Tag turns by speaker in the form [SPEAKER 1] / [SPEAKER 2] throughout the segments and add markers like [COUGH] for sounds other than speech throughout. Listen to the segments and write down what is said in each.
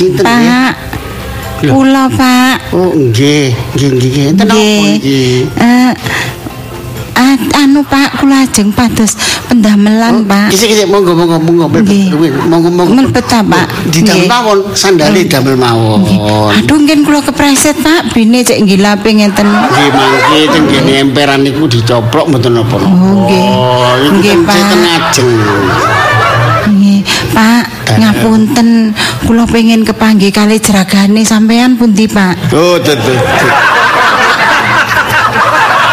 [SPEAKER 1] Sinten nggih?
[SPEAKER 2] Pak. Kula, Pak.
[SPEAKER 1] Oh, nggih, nggih nggih. Enten apa iki?
[SPEAKER 2] Eh, a- anu Pak, kula ajeng pados pendamelan, Pak.
[SPEAKER 1] Kisik-kisik monggo monggo monggo
[SPEAKER 2] Nggih.
[SPEAKER 1] mlebet. Monggo monggo.
[SPEAKER 2] Mlebet ta, Pak?
[SPEAKER 1] Didamel
[SPEAKER 2] Nggih.
[SPEAKER 1] mawon, sandale damel mawon.
[SPEAKER 2] Aduh, ngen kula kepreset, Pak. Bine cek ngilape ngenten.
[SPEAKER 1] Nggih mangke teng kene emperan niku dicoplok mboten napa-napa.
[SPEAKER 2] Oh, nggih.
[SPEAKER 1] Iku
[SPEAKER 2] Nggih, Pak.
[SPEAKER 1] ajeng.
[SPEAKER 2] Nggih, Pak, [LAUGHS] ngapunten kula pengen kepanggih kali jeragane sampean pundi, Pak?
[SPEAKER 1] Oh, tuh.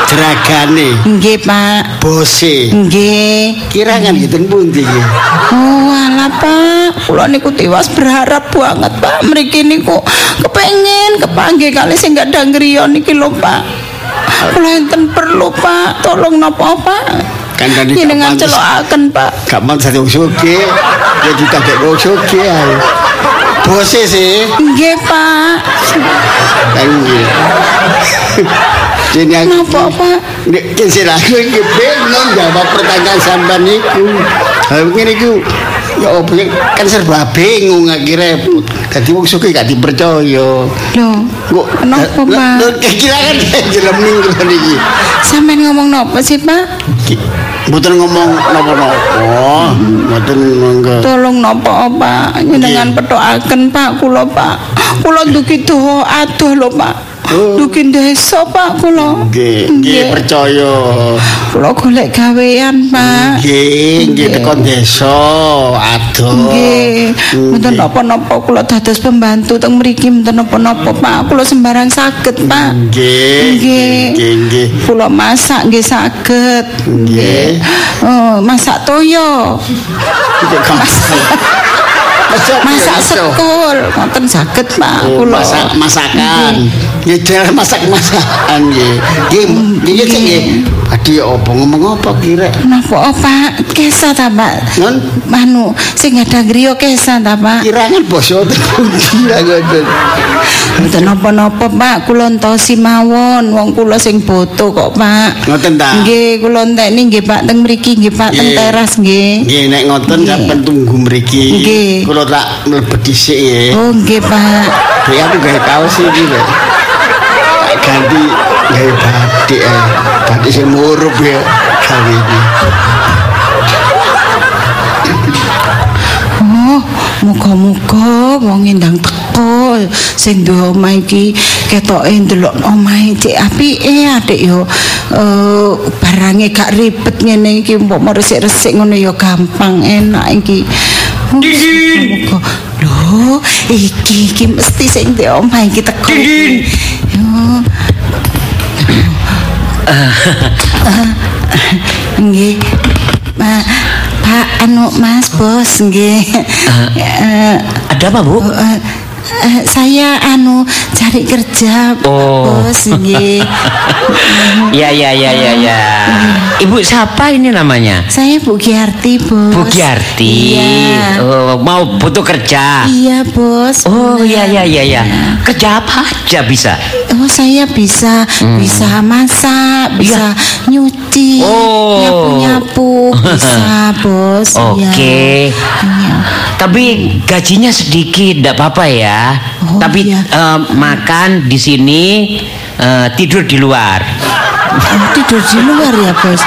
[SPEAKER 1] Jeragane,
[SPEAKER 2] Nggih, Pak.
[SPEAKER 1] bose.
[SPEAKER 2] Nggih.
[SPEAKER 1] Kirangan gitu pundi iki?
[SPEAKER 2] Oh, alah Pak, kula niku tiwas berharap banget Pak. Mriki niku kepengen kepanggih kali sing gak dangriya niki lho Pak. Kula enten perlu Pak, tolong napa Pak? Jenengan
[SPEAKER 1] gak pantes.
[SPEAKER 2] celokaken Pak.
[SPEAKER 1] Gak mau jadi wong sugih. Ya juga gak wong sugih ae. Bose sih.
[SPEAKER 2] Nggih Pak.
[SPEAKER 1] Kan nggih. Jadi aku
[SPEAKER 2] Napa Pak?
[SPEAKER 1] Nek kene aku iki bingung jawab pertanyaan sampean niku. Ha ngene iku ya opo ya, kan serba bingung akhirnya dadi wong sugih gak dipercaya.
[SPEAKER 2] Lho,
[SPEAKER 1] Kok
[SPEAKER 2] kenapa Pak?
[SPEAKER 1] Lho kira kan jelem minggu niki.
[SPEAKER 2] Sampeyan ngomong napa sih Pak?
[SPEAKER 1] Mboten ngomong napa-napa. Mboten monggo.
[SPEAKER 2] Tolong napa Pak? Jenengan pethokaken Pak kula Pak. Kula duki doa adoh lho Pak. Duki desa Pak kula.
[SPEAKER 1] Nggih, nggih percaya.
[SPEAKER 2] Kula golek gawean Pak.
[SPEAKER 1] Nggih, nggih tekan desa, adoh.
[SPEAKER 2] Nggih, mboten napa-napa kula dados pembantu teng mriki mboten napa-napa Pak. Kula sembarang saged Pak.
[SPEAKER 1] Nggih,
[SPEAKER 2] Nggih.
[SPEAKER 1] nggih.
[SPEAKER 2] Kula masak nggih saged.
[SPEAKER 1] Nggih.
[SPEAKER 2] Oh, masak toyo.
[SPEAKER 1] Masak,
[SPEAKER 2] masak sekul, ngoten saged Pak
[SPEAKER 1] Oh,
[SPEAKER 2] kula.
[SPEAKER 1] masak masakan. Nggih, jalan masak-masakan nggih. Nggih, nggih sing nggih. Adi opo ngomong apa kira?
[SPEAKER 2] Napa oh, Pak? Kesa ta Pak?
[SPEAKER 1] Non
[SPEAKER 2] Manu sing ada griya kesa ta Pak?
[SPEAKER 1] kirangan basa pundi lah ngoten.
[SPEAKER 2] Mboten napa-napa Pak, kula entosi mawon wong kula sing boto kok Pak.
[SPEAKER 1] Ngoten ta?
[SPEAKER 2] Nggih, kula entekni nggih Pak teng mriki nggih Pak teng
[SPEAKER 1] Nggih.
[SPEAKER 2] teras nggih.
[SPEAKER 1] Nggih, nek ngoten
[SPEAKER 2] Nggih.
[SPEAKER 1] sampean tunggu mriki.
[SPEAKER 2] Nggih.
[SPEAKER 1] Kula tak mlebet dhisik ya.
[SPEAKER 2] Oh nggih Pak.
[SPEAKER 1] Ya aku gawe kaos iki lho. Ganti gawe batik ya. Batik sing murup ya gawe iki.
[SPEAKER 2] Oh, muga-muga wong endang teko sing duwe omah iki ketoke ndelok omahe cek apike adik yo eh barange gak ribet ngene iki mbok resik-resik ngono ya gampang enak iki. Oh, Muga lho iki iki mesti sing duwe omah iki teko. Eh, Nggih. Ma- Pak anu Mas Bos nggih. Eh,
[SPEAKER 3] Ada apa, Bu?
[SPEAKER 2] eh, eh, saya anu cari kerja
[SPEAKER 3] Oh.
[SPEAKER 2] Bos nggih. [LAUGHS]
[SPEAKER 3] Ya, ya, ya, ya, ya. Ibu siapa ini namanya?
[SPEAKER 2] saya Bu Giarti, Bos.
[SPEAKER 3] Bu Giarti.
[SPEAKER 2] Iya.
[SPEAKER 3] Oh, mau butuh kerja.
[SPEAKER 2] Iya, Bos.
[SPEAKER 3] Oh, iya, iya, iya, iya. Kerja apa aja bisa?
[SPEAKER 2] Oh, saya bisa bisa masak, bisa nyuci,
[SPEAKER 3] Hmm. Oh.
[SPEAKER 2] nyapu-nyapu, [LAUGHS] bisa, Bos. Iya.
[SPEAKER 3] Oke.
[SPEAKER 2] Iya.
[SPEAKER 3] Tapi gajinya sedikit, tidak apa-apa ya.
[SPEAKER 2] Oh,
[SPEAKER 3] Tapi
[SPEAKER 2] iya.
[SPEAKER 3] eh, makan di sini, eh, tidur di luar.
[SPEAKER 2] Oh, tidur di luar ya bos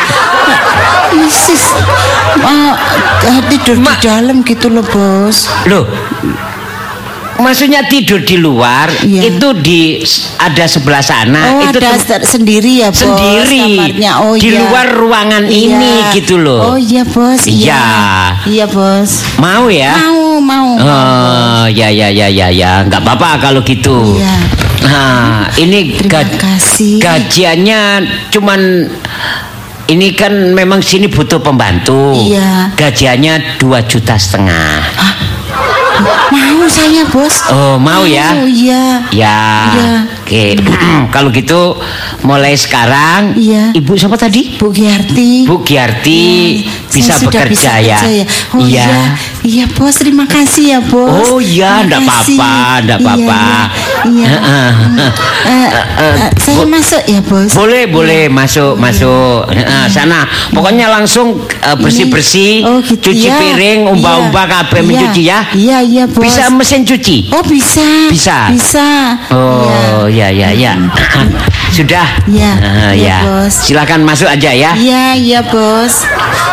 [SPEAKER 2] Isis oh, eh, tidur
[SPEAKER 3] Ma-
[SPEAKER 2] di dalam gitu loh bos
[SPEAKER 3] Loh, maksudnya tidur di luar
[SPEAKER 2] Iya.
[SPEAKER 3] itu di ada sebelah sana.
[SPEAKER 2] oh
[SPEAKER 3] itu
[SPEAKER 2] ada sendiri ya bos
[SPEAKER 3] sendiri
[SPEAKER 2] kamarnya oh
[SPEAKER 3] di
[SPEAKER 2] iya.
[SPEAKER 3] luar ruangan
[SPEAKER 2] Iya.
[SPEAKER 3] ini gitu loh.
[SPEAKER 2] oh iya bos
[SPEAKER 3] Iya.
[SPEAKER 2] iya bos
[SPEAKER 3] Mau ya?
[SPEAKER 2] mau mau
[SPEAKER 3] Oh, ya ya ya ya ya, nggak apa-apa kalau gitu.
[SPEAKER 2] Iya.
[SPEAKER 3] Nah, ini
[SPEAKER 2] terima
[SPEAKER 3] ga-
[SPEAKER 2] kasih
[SPEAKER 3] gajiannya cuman ini kan memang sini butuh pembantu.
[SPEAKER 2] Iya.
[SPEAKER 3] Gajiannya dua juta setengah.
[SPEAKER 2] mau saya bos
[SPEAKER 3] Oh, mau ya?
[SPEAKER 2] oh iya
[SPEAKER 3] Ya.
[SPEAKER 2] Iya.
[SPEAKER 3] Oke. [CLEARS THROAT] kalau gitu mulai sekarang
[SPEAKER 2] Iya.
[SPEAKER 3] Ibu siapa tadi?
[SPEAKER 2] Bu Giarti
[SPEAKER 3] Bu Giarti
[SPEAKER 2] Iya,
[SPEAKER 3] bisa bekerja
[SPEAKER 2] bisa
[SPEAKER 3] ya.
[SPEAKER 2] kerja ya. Oh iya. Iya bos, terima kasih ya bos.
[SPEAKER 3] Oh iya,
[SPEAKER 2] kasih.
[SPEAKER 3] apa-apa, ndak
[SPEAKER 2] Iya,
[SPEAKER 3] apa-apa.
[SPEAKER 2] Iya. iya.
[SPEAKER 3] Heeh. [LAUGHS]
[SPEAKER 2] Hmm. Eh, saya masuk ya bos.
[SPEAKER 3] Boleh, boleh masuk, masuk. Heeh, sana. Pokoknya langsung eh, bersih-bersih,
[SPEAKER 2] Oh, gitu
[SPEAKER 3] cuci
[SPEAKER 2] ya.
[SPEAKER 3] piring, umbah-umbah
[SPEAKER 2] Iya.
[SPEAKER 3] kabeh
[SPEAKER 2] Iya.
[SPEAKER 3] mencuci ya.
[SPEAKER 2] Iya iya bos.
[SPEAKER 3] Bisa mesin cuci?
[SPEAKER 2] Oh bisa.
[SPEAKER 3] Bisa?
[SPEAKER 2] Bisa.
[SPEAKER 3] Oh, ya ya ya. Sudah.
[SPEAKER 2] Iya, iya,
[SPEAKER 3] ya.
[SPEAKER 2] Bos.
[SPEAKER 3] Silakan masuk aja ya.
[SPEAKER 2] Iya iya bos.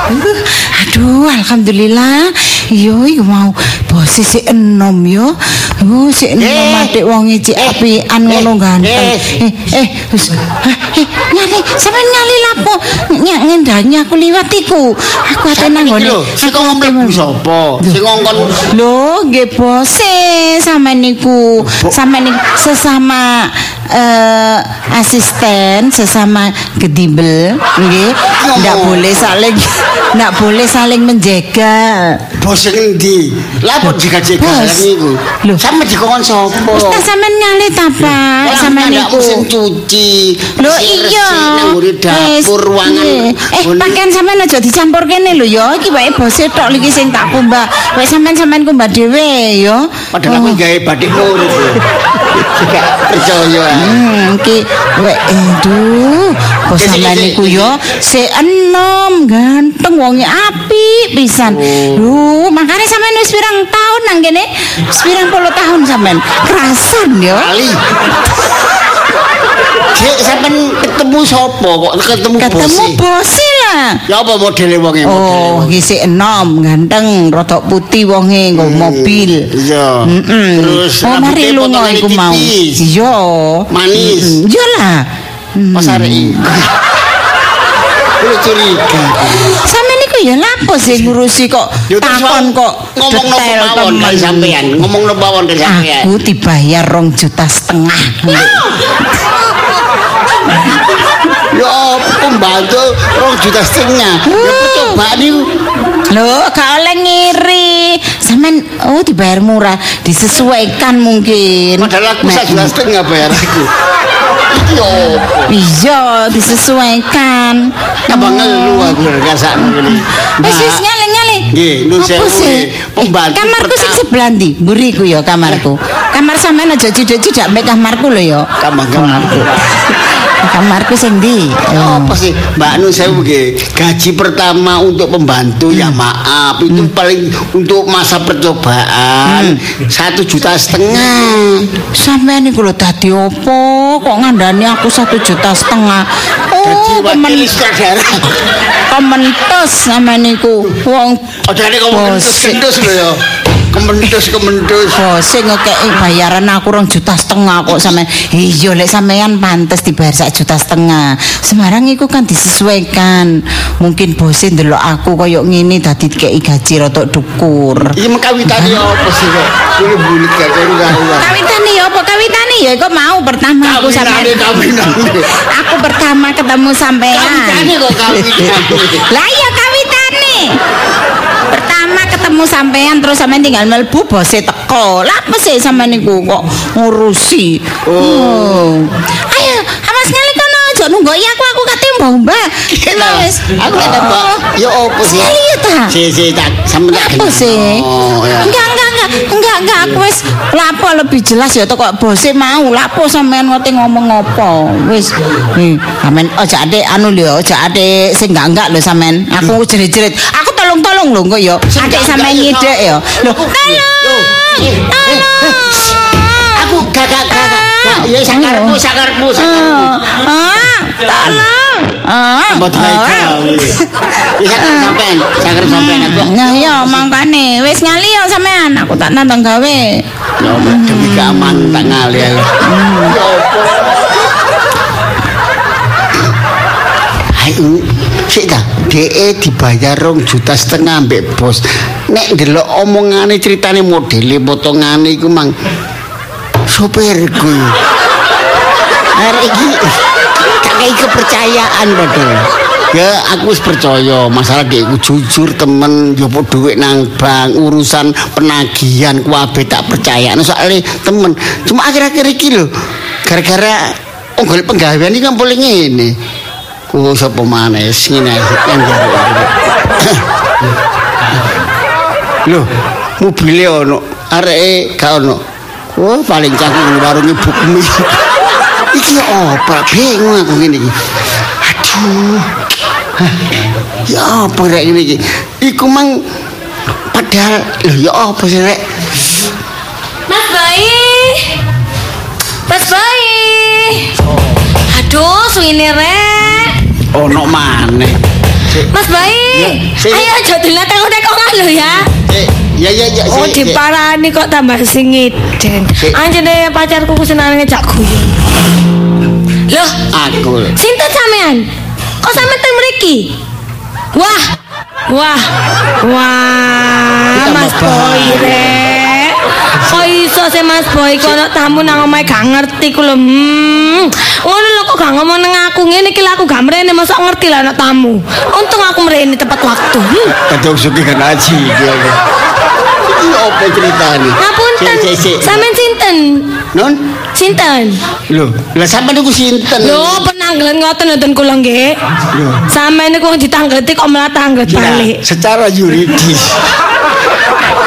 [SPEAKER 2] Uh, aduh alhamdulillah. Yo iku mau bos si enom yo. Oh si enom
[SPEAKER 1] Eh.
[SPEAKER 2] adik wong iki apian ngono ganteng.
[SPEAKER 1] eh.
[SPEAKER 2] Eh eh wis. Eh, eh nyali sampe nyali lapo nyak ngendani aku liwat iku. Aku ate nang
[SPEAKER 1] sing kok mlebu sapa? Sing ngongkon
[SPEAKER 2] Lho, nggih bos, eh, sama niku, niku sesama eh, asisten, sesama gedibel, nggih. Ndak boleh saling ndak boleh saling menjaga.
[SPEAKER 1] bos sing endi? Lah kok jaga-jaga
[SPEAKER 2] Bos.
[SPEAKER 1] niku? Sampe dikongkon sapa?
[SPEAKER 2] Ustaz sampean nyali ta, Pak? Sama
[SPEAKER 1] ndak
[SPEAKER 2] niku.
[SPEAKER 1] mesin cuci.
[SPEAKER 2] Lho iya.
[SPEAKER 1] Nang nguri dapur, ruangan.
[SPEAKER 2] Eh, pakaian sampean aja dicampur kene lho ya. Iki wae bose tok iki sing tak kumbah. Wis sampean sampean kumbah dhewe ya.
[SPEAKER 1] Padahal aku gawe batik murid. [LAUGHS] Gak percaya.
[SPEAKER 2] Hmm, ki wek sampean
[SPEAKER 1] sik,
[SPEAKER 2] niku
[SPEAKER 1] sik.
[SPEAKER 2] yo se enom ganteng wonge apik pisan. Lho, makane sampean wis pirang tahun nang kene? Pirang puluh tahun sampean. Kerasan yo.
[SPEAKER 1] Kali. Cek sampean ketemu sapa kok ketemu
[SPEAKER 2] Ketemu
[SPEAKER 1] bose? Ya apa modele wonge
[SPEAKER 2] Oh, iki sik enom, ganteng, rada putih wonge nggo mobil.
[SPEAKER 1] Iya.
[SPEAKER 2] Heeh.
[SPEAKER 1] Terus
[SPEAKER 2] oh, mari lunga iku mau. Iya.
[SPEAKER 1] Manis.
[SPEAKER 2] Iya lah. Hmm.
[SPEAKER 1] Pas arek iki. [LAUGHS] Lu curiga.
[SPEAKER 2] Sampe niku ya lapo sih ngurusi kok takon kok
[SPEAKER 1] ngomong no
[SPEAKER 2] detail
[SPEAKER 1] pawon
[SPEAKER 2] temen.
[SPEAKER 1] kali sampean, ngomong no pawon sampean.
[SPEAKER 2] Aku dibayar rong juta setengah.
[SPEAKER 1] Ya pembantu rong juta setengah. Ya percobaan niku.
[SPEAKER 2] Loh, gak oleh ngiri. Sampean oh dibayar murah, disesuaikan mungkin.
[SPEAKER 1] Padahal aku sak juta setengah bayar aku. Iki opo?
[SPEAKER 2] Iya, disesuaikan.
[SPEAKER 1] Tambah ngelu aku rasakno ngene.
[SPEAKER 2] Wis wis nyale nyale.
[SPEAKER 1] Nggih,
[SPEAKER 2] Apa
[SPEAKER 1] sewu. Pembantu
[SPEAKER 2] Eh, kamarku sing sebelah ndi? Mburiku ya kamarku. Kamar sampean aja cidak-cidak mek kamarku lho ya.
[SPEAKER 1] Kamarku. [LAUGHS]
[SPEAKER 2] Kamarku sing ndi?
[SPEAKER 1] Ya apa sih? Mbak Nun saya nggih gaji pertama untuk pembantu ya maaf itu paling untuk masa percobaan. Satu juta setengah.
[SPEAKER 2] Sampean niku lho dadi opo? Kok ngandani aku satu juta setengah? Oh,
[SPEAKER 1] sutradara.
[SPEAKER 2] Kementos sampean niku. Wong
[SPEAKER 1] oh jadi kamu kentus kentus loh ya kementus kementus
[SPEAKER 2] bose ngekeki bayaran aku rong juta setengah kok sampean. Iya lek sampean pantes dibayar sak juta setengah. Semarang iku kan disesuaikan. Mungkin bose ndelok aku koyo ngene dadi dikeki gaji rada dukur.
[SPEAKER 1] ini mengkawitani apa sih kok ini bulit gak kayak karuan
[SPEAKER 2] Kawitane ya apa kawitane ya kok mau pertama aku sampean.
[SPEAKER 1] kawinane kawinane
[SPEAKER 2] Aku pertama ketemu sampean.
[SPEAKER 1] kawitane kok kawinane
[SPEAKER 2] Lah iya kawitane. Ketemu sampean terus sampean tinggal melbu bose teko. Lah apa sampean niku kok ngurusi? Oh. Ayo, awas kali kono aja nunggu aku aku kate mbah-mbah. Lah wis.
[SPEAKER 1] aku ada mbak ya apa sih
[SPEAKER 2] Sekali ya ta?
[SPEAKER 1] si si tak sama tak
[SPEAKER 2] Apa sih?
[SPEAKER 1] oh
[SPEAKER 2] Enggak, enggak, enggak, enggak, enggak, aku wis lapo lebih jelas ya kok bose mau lapo sampean ngote ngomong apa. Wis. Sampean aja ade anu lho, aja ade sing enggak enggak lho sampean. Aku jerit-jerit. Aku tolong-tolong lho kok ya. Adek sampean nyidek ya. Lho, tolong.
[SPEAKER 1] Aku gagak gagak ya sakarmu sakarmu sakarmu
[SPEAKER 2] Ah, tolong. Ah.
[SPEAKER 1] Mbak Dai
[SPEAKER 2] ah.
[SPEAKER 1] gawe. Ya sampean, sakar sampean aku.
[SPEAKER 2] Nah, iya mangkane wis ngali ya sampean. Aku tak nantang gawe.
[SPEAKER 1] Ya demi keamanan tak ngali ya. Ya? Ayo, sik ta, DE dibayar rong juta setengah ambek bos. Nek ndelok omongane ceritane modele potongane iku mang sopirku. Arek iki kakek kepercayaan padahal. Ya aku wis percaya masalah iku jujur temen jopo duit nang bank urusan penagihan kuabe tak percaya nah, soalnya temen cuma akhir-akhir iki lho gara-gara oh golek penggawean iki kan boleh ngene ku sapa maneh yang Lho, mobile ono, areke gak ono. Wah, paling canggung warung ibu kemi. Iki apa? Bingung aku ngene iki. Aduh. Ya apa rek ngene iki? Iku mang padahal lho ya apa sih rek?
[SPEAKER 4] Mas Bayi. Mas Bayi. Aduh, suwine rek.
[SPEAKER 1] Ono maneh.
[SPEAKER 4] Mas Bayi. Ayo aja diletek-letekongan lho ya.
[SPEAKER 1] Ya ya ya
[SPEAKER 4] Oh, diparani kok tambah singiden.
[SPEAKER 1] Sik.
[SPEAKER 4] Anjene pacarku ku seneng ngejak guyon. Loh,
[SPEAKER 1] Aku.
[SPEAKER 4] sinten sampean? Kok sampean teng mriki? Wah. Wah. Wah, Mas Boy rek. Kok iso sih Mas Boy kok ana tamu nang omahe gak ngerti ku lho. Hmm. Ngono lho kok gak ngomong nang aku ngene iki aku gak mrene mosok ngerti lah ana tamu. Untung aku mrene tepat waktu. Hmm.
[SPEAKER 1] Kadang suki kan aji dia. Iki apa ceritane?
[SPEAKER 4] Ngapunten. Sampeyan sinten?
[SPEAKER 1] Non?
[SPEAKER 4] Sinten?
[SPEAKER 1] Lho, lah sampean niku sinten?
[SPEAKER 4] Lho, penanggalan ngoten ngoten kula nggih.
[SPEAKER 1] Lho.
[SPEAKER 4] Sampeyan niku ditanggeti kok malah tanglet
[SPEAKER 1] Ya,
[SPEAKER 4] balik.
[SPEAKER 1] secara yuridis.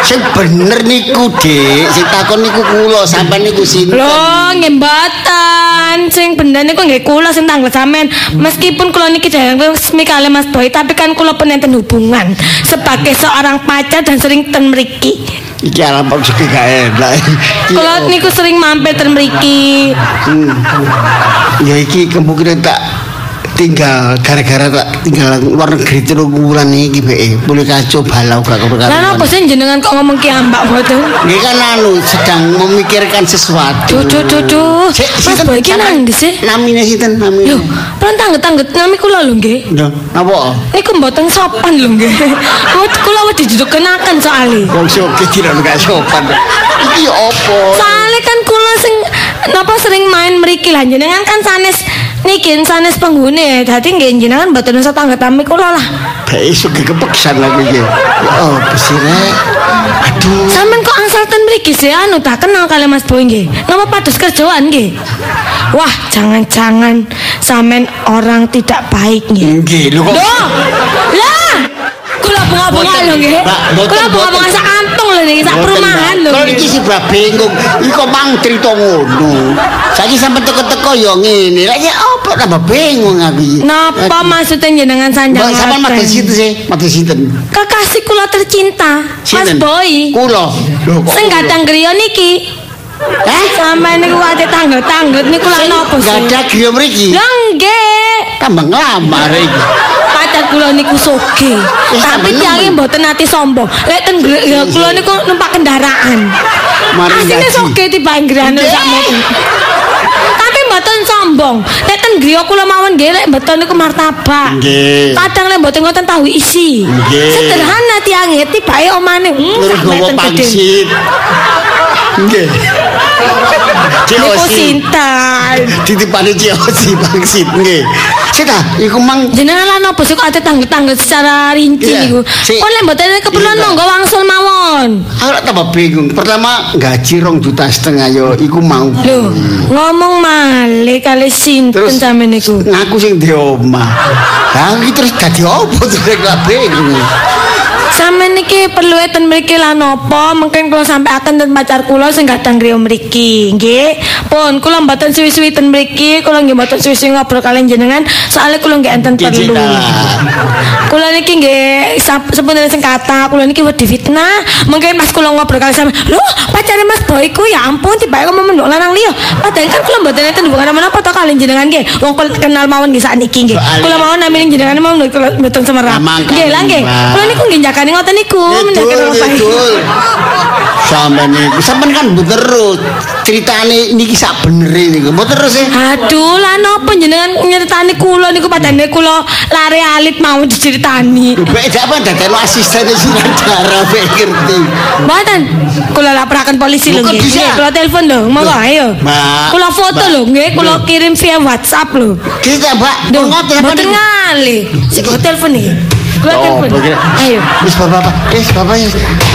[SPEAKER 1] Sing bener niku, Dik. Sing takon niku kula, sampean niku sinten?
[SPEAKER 4] Lho, nggih mboten. Sing bener niku nggih kula sing tanglet sampean. Meskipun kula niki jarang resmi kali Mas Boy, tapi kan kula penenten hubungan sebagai seorang pacar dan sering ten mriki.
[SPEAKER 1] Iki alam Pak Suki gak enak.
[SPEAKER 4] Kula niku sering mampir ten mriki.
[SPEAKER 1] Hmm. Ya iki kemungkinan tak tinggal gara-gara tak tinggal luar negeri terus wulan iki be boleh kacau balau gak
[SPEAKER 4] Lah
[SPEAKER 1] keberkatan.
[SPEAKER 4] napa sih jenengan kok ngomong ki ambak mboten?
[SPEAKER 1] Ini kan anu sedang memikirkan sesuatu.
[SPEAKER 4] Duh, duh, duh, Mas? Boy ki nang ndi sih?
[SPEAKER 1] Namine sinten
[SPEAKER 4] Lho,
[SPEAKER 1] namine?
[SPEAKER 4] pelan tangget-tangget nami kula lho nggih.
[SPEAKER 1] Lho, napa?
[SPEAKER 4] Niku mboten sopan lho nggih. [LAUGHS] Kula wis dijudukenaken soalé.
[SPEAKER 1] Wong soke tidak gak sopan. Iki opo?
[SPEAKER 4] Soalé kan kula sing napa sering main mriki lah jenengan kan sanes niki sanes penghuni. Dadi nggih jenengan mboten usah tangget-tami kula lah.
[SPEAKER 1] Bae soke kepeksan lagi iki. Ya sih rek? Aduh.
[SPEAKER 4] Sampeyan kok angsal ten mriki sih anu tak kenal kali Mas Boy nggih. Napa pados kerjaan nggih? Wah, jangan-jangan sampean orang tidak baik nggih.
[SPEAKER 1] Nggih, lho kok
[SPEAKER 4] Loh, lah, kula bunga-bunga lho nggih. Kula bunga-bunga sak lho niki, sak perumahan lho.
[SPEAKER 1] Kalau iki bab bingung. Iki kok mang cerita ngono. Saiki sampe teko-teko ya ngene. Lah ya opo tambah bingung aku iki.
[SPEAKER 4] Napa maksudnya jenengan sanjang
[SPEAKER 1] sampean mati sinten sih? Mati sinten?
[SPEAKER 4] Kekasih kula tercinta, Mas? Boy.
[SPEAKER 1] Kula. Lho kok.
[SPEAKER 4] Sing gadang griya niki.
[SPEAKER 1] Eh?
[SPEAKER 4] Sampai niku ate tangga-tangga niku lak napa sih?
[SPEAKER 1] Gak ada griya mriki.
[SPEAKER 4] Lah nggih.
[SPEAKER 1] Tambah nglamar iki.
[SPEAKER 4] Pacar kula niku soge. Tapi tiange mboten ati sombong. Lek ten kula niku numpak kendaraan.
[SPEAKER 1] Ngaji.
[SPEAKER 4] soge timbang griyane sak mobil. Tapi mboten sombong. Lek ten griya kula mawon nggih lek mboten niku martabak.
[SPEAKER 1] Nggih.
[SPEAKER 4] Kadang lek mboten ngoten tahu isi.
[SPEAKER 1] Nggih.
[SPEAKER 4] Sederhana tiange tibake omane. Hmm, gede.
[SPEAKER 1] pangsit. Nggih.
[SPEAKER 4] Niku
[SPEAKER 1] Ciosi.
[SPEAKER 4] Sinten?
[SPEAKER 1] Titipane ciosi pangsit nggih. Sik ta, iku mang
[SPEAKER 4] Jenengan lan opo sih kok ate tanggal-tanggal secara rinci niku.
[SPEAKER 1] si-
[SPEAKER 4] Kon lek mboten keperluan monggo wangsul mawon.
[SPEAKER 1] Aku tambah bingung. Pertama gaji rong juta setengah yo iku mau.
[SPEAKER 4] Lho, ngomong malih kali sinten
[SPEAKER 1] Terus-
[SPEAKER 4] sampe niku.
[SPEAKER 1] Ngaku sing di omah. Lah iki terus dadi opo [LAUGHS] terus lak bingung.
[SPEAKER 4] Sampe niki perlu eten mriki lan napa? Mungkin kula sampe akan ten pacar kula sing gadang griya mriki, nggih. Pun kula mboten suwi-suwi ten mriki, kula nggih mboten suwi-suwi ngobrol kalian jenengan, soalnya kula nggih enten perlu. Kula niki nggih sebenarnya sing kata, kula niki wedi fitnah. Mungkin pas kula ngobrol kalian sampe, "Lho, pacare Mas Boy ku ya ampun tiba kok memendok lanang liya." Padahal kan kula mboten enten hubungan menapa to kalian jenengan nggih. Wong kenal mawon nggih sakniki nggih. Kula mawon namine jenengan mawon mboten semerap. Nggih lah nggih. Kula niku nggih jakane ngoten niku,
[SPEAKER 1] Betul,
[SPEAKER 4] rumah.
[SPEAKER 1] Sampe niku sampean kan terus ceritane niki sak benere niku. Mboten terus sih.
[SPEAKER 4] Aduh, lah napa jenengan nyeritani kula niku padane kula lare alit mau diceritani.
[SPEAKER 1] Gak apa dadekno asisten sutradara bae ngerti.
[SPEAKER 4] Mboten. Kula laporaken polisi lho nggih. Kula telepon lho, monggo ayo. Kula foto lho nggih, kula kirim via WhatsApp lho.
[SPEAKER 1] Kita, Mbak, ngoten
[SPEAKER 4] ngali. Sik telepon iki. Kula
[SPEAKER 1] Oh,
[SPEAKER 4] telepon.
[SPEAKER 1] begini.
[SPEAKER 4] Ayo.
[SPEAKER 1] Wis bapak, wis bapak ya.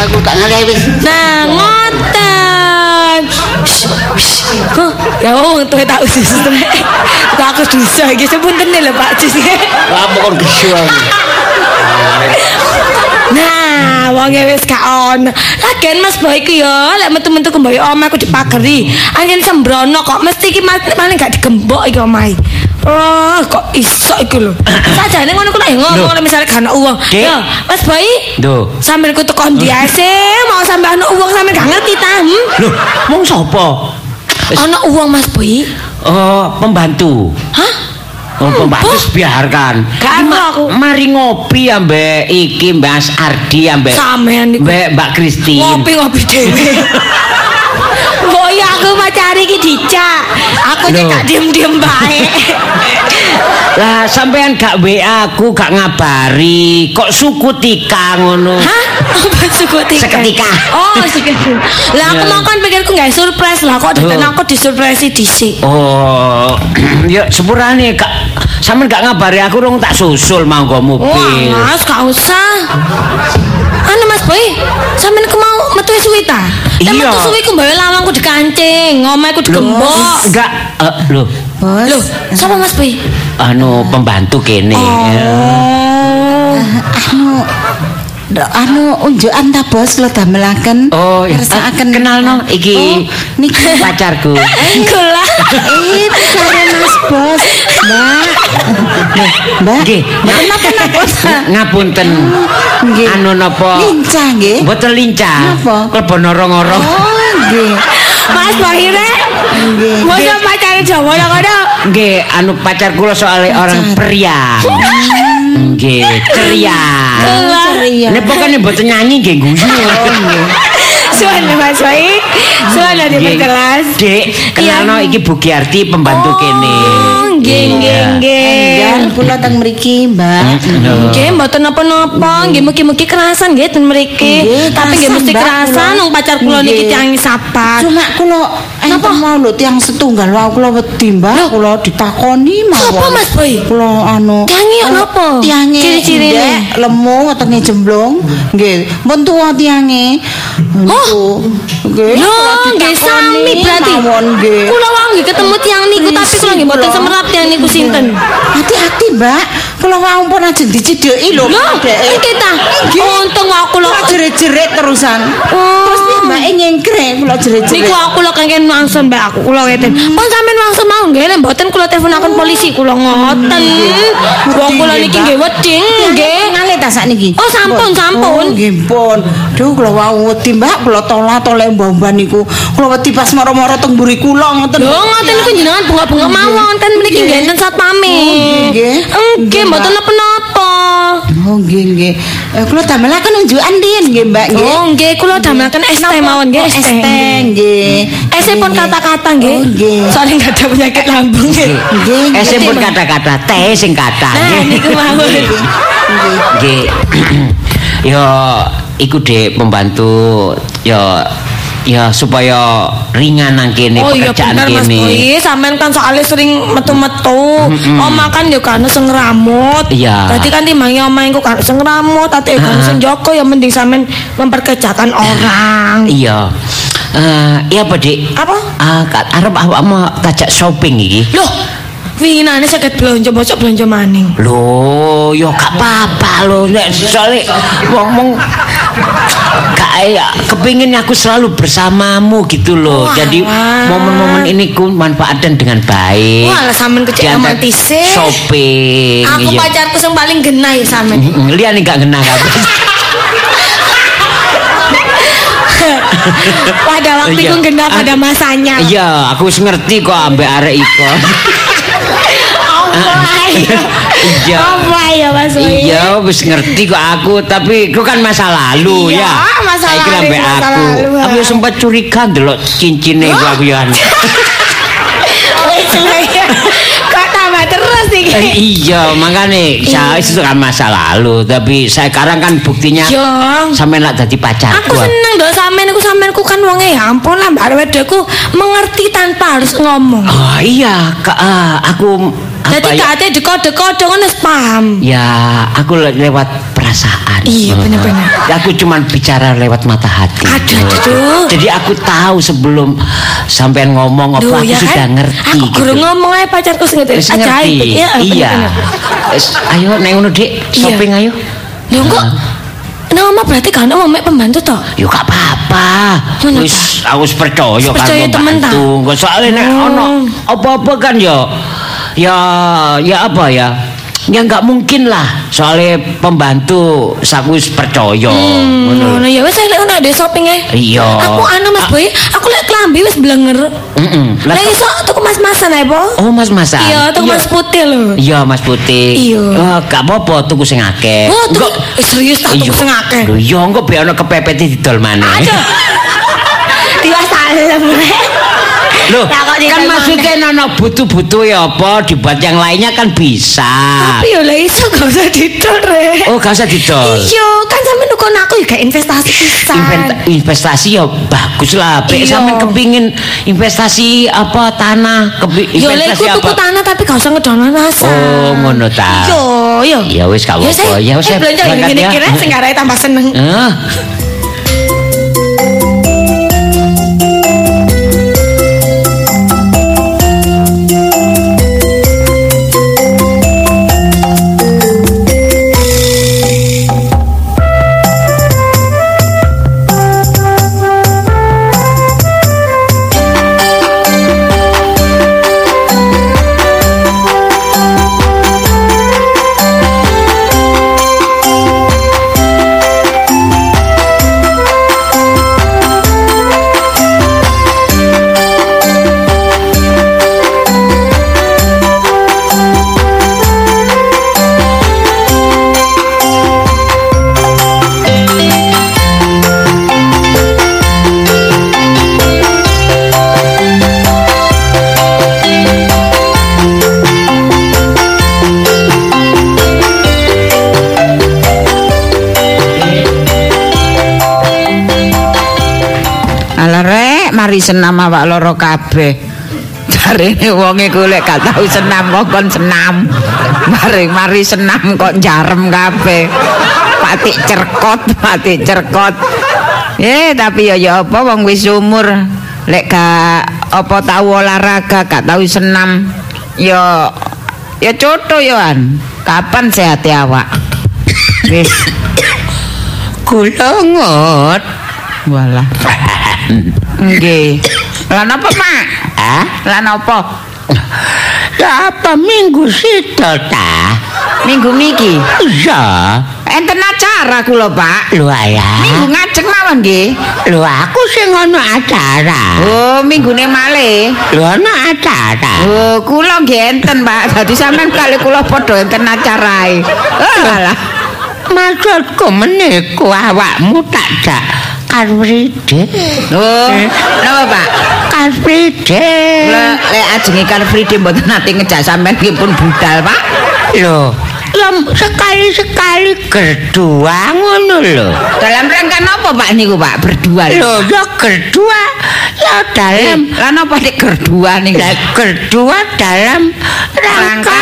[SPEAKER 1] Aku tak ngalih wis.
[SPEAKER 4] Nah, ngoten. Kok ya wong tuh tak usus rek. Tak aku dosa iki sepunten lho Pak Cis.
[SPEAKER 1] Apa kon gesu aku?
[SPEAKER 4] Nah, wonge wis gak kono. Lagian Mas Boy ku ya lek metu-metu ke mboyo omah aku dipageri. Anjen sembrono kok mesti iki paling gak digembok iki omahe. Oh, kok iso iku lho. [COUGHS] Sajane ngono ku lek ngomong
[SPEAKER 3] Lho.
[SPEAKER 4] lek misale gak ana uang. Ya, Mas Boy.
[SPEAKER 3] Duh.
[SPEAKER 4] Sambil ku teko ndi ae mau sampe ana uang sampe gak ngerti ta? Hmm?
[SPEAKER 3] Loh, mong sapa?
[SPEAKER 4] Ana uang Mas Boy.
[SPEAKER 3] Oh, pembantu.
[SPEAKER 4] Hah?
[SPEAKER 3] Oh, pembantu biarkan.
[SPEAKER 4] Gak
[SPEAKER 3] Iki
[SPEAKER 4] mau aku.
[SPEAKER 3] Mari ngopi ambek iki Mas Ardi ambek
[SPEAKER 4] Sampean niku.
[SPEAKER 3] Mbak Mbak Christine.
[SPEAKER 4] Ngopi-ngopi dhewe. [LAUGHS] Mbok ya aku pacare iki dicak. Aku cek diem-diem bae.
[SPEAKER 3] Lah sampean gak WA aku gak ngabari. Kok suku tika ngono?
[SPEAKER 4] Hah? Apa suku tika?
[SPEAKER 3] Seketika.
[SPEAKER 4] Oh, seketika. Lah aku mau kan pikirku nggak surprise lah kok datang
[SPEAKER 3] Oh.
[SPEAKER 4] aku disurprise dhisik.
[SPEAKER 3] Oh, [CLEARS THROAT] ya sepurane gak sampean gak ngabari aku rong tak susul manggo
[SPEAKER 4] Wah,
[SPEAKER 3] mobil.
[SPEAKER 4] Mas, gak usah. Anu Mas Boy, sampean ku mau metu suwi ta?
[SPEAKER 3] Iya.
[SPEAKER 4] metu suwi ku mbawa lawangku dikancing, ngomahku digembok.
[SPEAKER 3] Enggak, eh, loh,
[SPEAKER 2] Bos.
[SPEAKER 4] Loh, sapa Mas Boy?
[SPEAKER 3] anu pembantu kene.
[SPEAKER 4] Oh.
[SPEAKER 2] anu Dok, anu unjukan ta bos lo damelaken
[SPEAKER 3] Oh, ya.
[SPEAKER 2] Kersakaken.
[SPEAKER 3] Eh, kenal no, iki
[SPEAKER 2] oh, niki [LAUGHS]
[SPEAKER 3] pacarku.
[SPEAKER 4] Kula.
[SPEAKER 2] eh pacare mas bos mbak mbak
[SPEAKER 3] Nggih.
[SPEAKER 2] nak bos
[SPEAKER 3] Ngapunten.
[SPEAKER 2] Nggih.
[SPEAKER 3] Anu napa?
[SPEAKER 2] lincah nggih
[SPEAKER 3] Mboten lincah.
[SPEAKER 2] Napa?
[SPEAKER 3] Klebon orong-orong.
[SPEAKER 2] oh nggih
[SPEAKER 4] Mas Boy Masa pacare Jawa lah kono.
[SPEAKER 3] Nggih, anu pacar kula soalnya orang periang. Nggih, ceria.
[SPEAKER 2] ceria
[SPEAKER 3] Nek pokoknya mboten nyanyi nggih guyu.
[SPEAKER 4] Suara Mas Boy. Suara di
[SPEAKER 3] Nggih.
[SPEAKER 4] kelas.
[SPEAKER 3] Dek, kenalno iki Bu Giarti pembantu kene.
[SPEAKER 4] Oh, nggih nggih nggih.
[SPEAKER 2] dan kula teng mriki mbak.
[SPEAKER 4] Nggih, mboten napa-napa, nggih mugi-mugi kerasan nggih ten mriki.
[SPEAKER 2] Nggih,
[SPEAKER 4] Tapi nggih mesti kerasan wong pacar kula niki tiyang sapat.
[SPEAKER 2] cuma kula enten mau lho tiang setunggal wae kula wedi mbak kula ditakoni mawon
[SPEAKER 4] Apa Mas Boy?
[SPEAKER 2] kula anu
[SPEAKER 4] Tiange kok napa?
[SPEAKER 2] tiange
[SPEAKER 4] Ciri-cirine?
[SPEAKER 2] ndek, lemu wetenge jemblung nggih pun tuwa tiange
[SPEAKER 4] Oh.
[SPEAKER 2] nggih
[SPEAKER 4] Lho, sami berarti.
[SPEAKER 2] mawon nggih
[SPEAKER 4] Kula wae nggih ketemu tiang niku tapi kula nggih mboten semerap tiang niku sinten.
[SPEAKER 2] hati-hati mbak kula wae pun aja dicideki lho
[SPEAKER 4] Lho, iki ta. Untung aku lho.
[SPEAKER 2] jerit-jerit terusan
[SPEAKER 4] Oh.
[SPEAKER 2] terus nih mbak nyengkre kula jerit-jerit
[SPEAKER 4] Niku aku lho kengken wangsul mbak aku kula ngeten. Pun sampean wangsul mau nggih nek mboten kula teleponaken polisi kula ngoten. Wong kula niki nggih wedi nggih.
[SPEAKER 2] Ngalih ta sakniki?
[SPEAKER 4] Oh, sampun, sampun.
[SPEAKER 2] Oh, nggih pun. Duh kula wau wedi Mbak, kula tola-tole mbah-mbah niku. Kula wedi pas moro-moro teng mburi kula ngoten.
[SPEAKER 4] Lho ngoten niku jenengan bunga-bunga mawon kan mriki nggih enten satpame.
[SPEAKER 2] Oh, nggih.
[SPEAKER 4] Nggih,
[SPEAKER 2] Nggih,
[SPEAKER 4] mboten napa-napa.
[SPEAKER 2] Oh nggih nggih. Eh kula damelaken unjukan din nggih Mbak nggih.
[SPEAKER 4] Oh, nggih kula damelaken es teh mawon nggih,
[SPEAKER 2] Oh,
[SPEAKER 4] es
[SPEAKER 2] es
[SPEAKER 4] teh.
[SPEAKER 2] nggih.
[SPEAKER 4] Es pun
[SPEAKER 2] Nggih.
[SPEAKER 4] kata-kata nggih.
[SPEAKER 2] Oh, nggih.
[SPEAKER 4] Soalnya nggak ada penyakit lambung nggih.
[SPEAKER 2] Nggih. Nggih.
[SPEAKER 3] sing pun kata-kata, teh sing kata.
[SPEAKER 4] Nah, niku mawon.
[SPEAKER 2] Nggih. [CLEARS THROAT]
[SPEAKER 3] Yo iku Dek pembantu yo ya supaya ringan nang kene
[SPEAKER 4] Oh iya
[SPEAKER 3] pekerjaan
[SPEAKER 4] bener Mas
[SPEAKER 3] kene.
[SPEAKER 4] Boy, sampean kan soalnya sering metu-metu. Oma kan yo kan sing ngramut.
[SPEAKER 3] Iya.
[SPEAKER 4] Dadi kan timbange oma iku kan sing ngramut, ate kan sing jaga ya mending sampean memperkerjakan orang.
[SPEAKER 3] Iya. Eh, iya apa, Dik?
[SPEAKER 4] Apa?
[SPEAKER 3] Ah, kat arep awakmu tajak shopping iki.
[SPEAKER 4] Loh, winginane sakit belanja bocok belanja maning.
[SPEAKER 3] Loh, yo gak apa-apa loh. Nek soalnya ngomong gak ya kepingin aku selalu bersamamu gitu loh.
[SPEAKER 4] Wah.
[SPEAKER 3] Jadi momen-momen ini ku manfaatkan dengan baik.
[SPEAKER 4] Wah, sampean
[SPEAKER 3] Diantar
[SPEAKER 4] romantis.
[SPEAKER 3] Shopping.
[SPEAKER 4] Aku
[SPEAKER 3] iya.
[SPEAKER 4] pacarku sing paling genah ya sampean.
[SPEAKER 3] Lihat nih gak kena kan? [LAUGHS]
[SPEAKER 4] pada waktu
[SPEAKER 3] Iya.
[SPEAKER 4] itu genah pada masanya.
[SPEAKER 3] Iya, aku ngerti kok ambek arek iko. [LAUGHS] Iya.
[SPEAKER 4] Apa ya Mas?
[SPEAKER 3] Iya, wis ngerti kok aku, tapi itu kan masa lalu
[SPEAKER 4] Iya,
[SPEAKER 3] ya.
[SPEAKER 4] masa
[SPEAKER 3] Saiki
[SPEAKER 4] lalu,
[SPEAKER 3] ambek
[SPEAKER 4] masa
[SPEAKER 3] aku.
[SPEAKER 4] lalu.
[SPEAKER 3] Aku ya sempat curiga ndelok cincine iku aku ya. [LAUGHS]
[SPEAKER 4] Wis lah ya. Kok tambah terus iki?
[SPEAKER 3] Eh, [LAUGHS] iya, makanya saya itu kan masa lalu, tapi saya sekarang kan buktinya
[SPEAKER 4] Yo.
[SPEAKER 3] sampai nak jadi pacarku.
[SPEAKER 4] Aku seneng dong sampean aku sampeanku kan wonge ya ampun lah Mbak Wedeku mengerti tanpa harus ngomong.
[SPEAKER 3] Oh iya, Kak, ah, aku
[SPEAKER 4] Jadi
[SPEAKER 3] ya?
[SPEAKER 4] kate dekode-kode wis paham.
[SPEAKER 3] Ya, aku le- lewat perasaan.
[SPEAKER 4] Iya, bener-bener.
[SPEAKER 3] Ya, Aku cuman bicara lewat mata hati.
[SPEAKER 4] Aduh, aduh, aduh.
[SPEAKER 3] Jadi aku tahu sebelum sampean ngomong apa
[SPEAKER 4] Duh,
[SPEAKER 3] aku
[SPEAKER 4] ya
[SPEAKER 3] sudah
[SPEAKER 4] kan?
[SPEAKER 3] ngerti
[SPEAKER 4] Aku
[SPEAKER 3] gitu.
[SPEAKER 4] ngomong aja pacarku sing ngerti. Iya,
[SPEAKER 3] Iya. ayo neng ngono Dik, shopping ayo.
[SPEAKER 4] Lho kok Nah, Oma berarti gak ono mek pembantu toh?
[SPEAKER 3] Yo gak apa-apa. Wis aku wis percaya kan
[SPEAKER 4] percaya temen ta?
[SPEAKER 3] soalnya nek
[SPEAKER 4] Oh.
[SPEAKER 3] ono apa-apa kan yo ya ya apa ya? Ya nggak mungkin lah soalnya pembantu saku wis percaya ngono.
[SPEAKER 4] Ngono ya wis lek ono ada shopping e.
[SPEAKER 3] Iya.
[SPEAKER 4] Aku anu Mas Boy, aku lek klambi wis blenger.
[SPEAKER 3] Heeh.
[SPEAKER 4] Lah iso tuku mas-masan ae, Po.
[SPEAKER 3] Oh Mas Masan.
[SPEAKER 4] Iya, tuku mas putih lho.
[SPEAKER 3] Iya Mas Putih.
[SPEAKER 4] Iya.
[SPEAKER 3] Eh, gak apa-apa tuku sing akeh.
[SPEAKER 4] Oh, tuku eh, serius tak tuku sing akeh.
[SPEAKER 3] Lho iya engko be ono kepepet didol maneh.
[SPEAKER 4] Aduh. [LAUGHS] Tiwa salem.
[SPEAKER 3] Loh,
[SPEAKER 4] Lah,
[SPEAKER 3] kan maksudnya nono butuh-butuh ya apa dibuat yang lainnya kan bisa.
[SPEAKER 4] Tapi yo lek iso gak usah didol, Rek.
[SPEAKER 3] Oh, gak usah didol.
[SPEAKER 4] Iya, kan sampe nukon aku ya kayak investasi pisan.
[SPEAKER 3] Inventa- investasi ya bagus lah. Pek
[SPEAKER 4] Iya.
[SPEAKER 3] sampean kepingin investasi apa tanah, kepi-
[SPEAKER 4] Yo lek tuku
[SPEAKER 3] apa?
[SPEAKER 4] tanah tapi gak usah ngedono nasa.
[SPEAKER 3] Oh, ngono ta.
[SPEAKER 4] Yo, yo.
[SPEAKER 3] Ya wis gak apa-apa. Ya wis
[SPEAKER 4] eh, belanja ngene
[SPEAKER 3] ya.
[SPEAKER 4] kira sing garai tambah seneng.
[SPEAKER 3] Eh.
[SPEAKER 2] Mari senam awak loro kabeh. Jarene [LAUGHS] wong iku lek gak tau senam kok kon senam. Mari mari senam kok jarem kabeh. Patik cerkot, patik cerkot. Eh, tapi ya ya apa wong wis umur lek gak apa tau olahraga, gak tau senam. Ya ya coto yoan. Kapan sehat awak? Wis
[SPEAKER 3] Kula ngot.
[SPEAKER 2] Walah. [LAUGHS] Nggih. [COUGHS] Lah napa, Mak?
[SPEAKER 3] Ah?
[SPEAKER 2] Lah napa?
[SPEAKER 3] Ya apa minggu situ ta?
[SPEAKER 2] Minggu niki
[SPEAKER 3] Iya.
[SPEAKER 2] enten acara kula, Pak.
[SPEAKER 3] Lho ayah.
[SPEAKER 2] Minggu ngajeng mawon nggih.
[SPEAKER 3] Lho aku sing ono acara.
[SPEAKER 2] Oh, minggune malih.
[SPEAKER 3] Lho ono acara.
[SPEAKER 2] Oh, kula nggih enten, Pak. Dadi sampean kali kula padha enten acarae. Oh, alah.
[SPEAKER 3] Maksudku meniku awakmu tak jak Car Day.
[SPEAKER 2] Oh, napa, Pak?
[SPEAKER 3] Car Day.
[SPEAKER 2] Lek ajenge Car Day mboten nate ngejak sampean nggih pun budal, Pak.
[SPEAKER 3] Lho, ya sekali-sekali kedua ngono lho.
[SPEAKER 2] Dalam rangka napa, Pak niku, Pak? Berdua.
[SPEAKER 3] Lho, ya kedua ya dalam
[SPEAKER 2] Lah napa nek berdua niku?
[SPEAKER 3] Kedua dalam rangka
[SPEAKER 2] Rangka?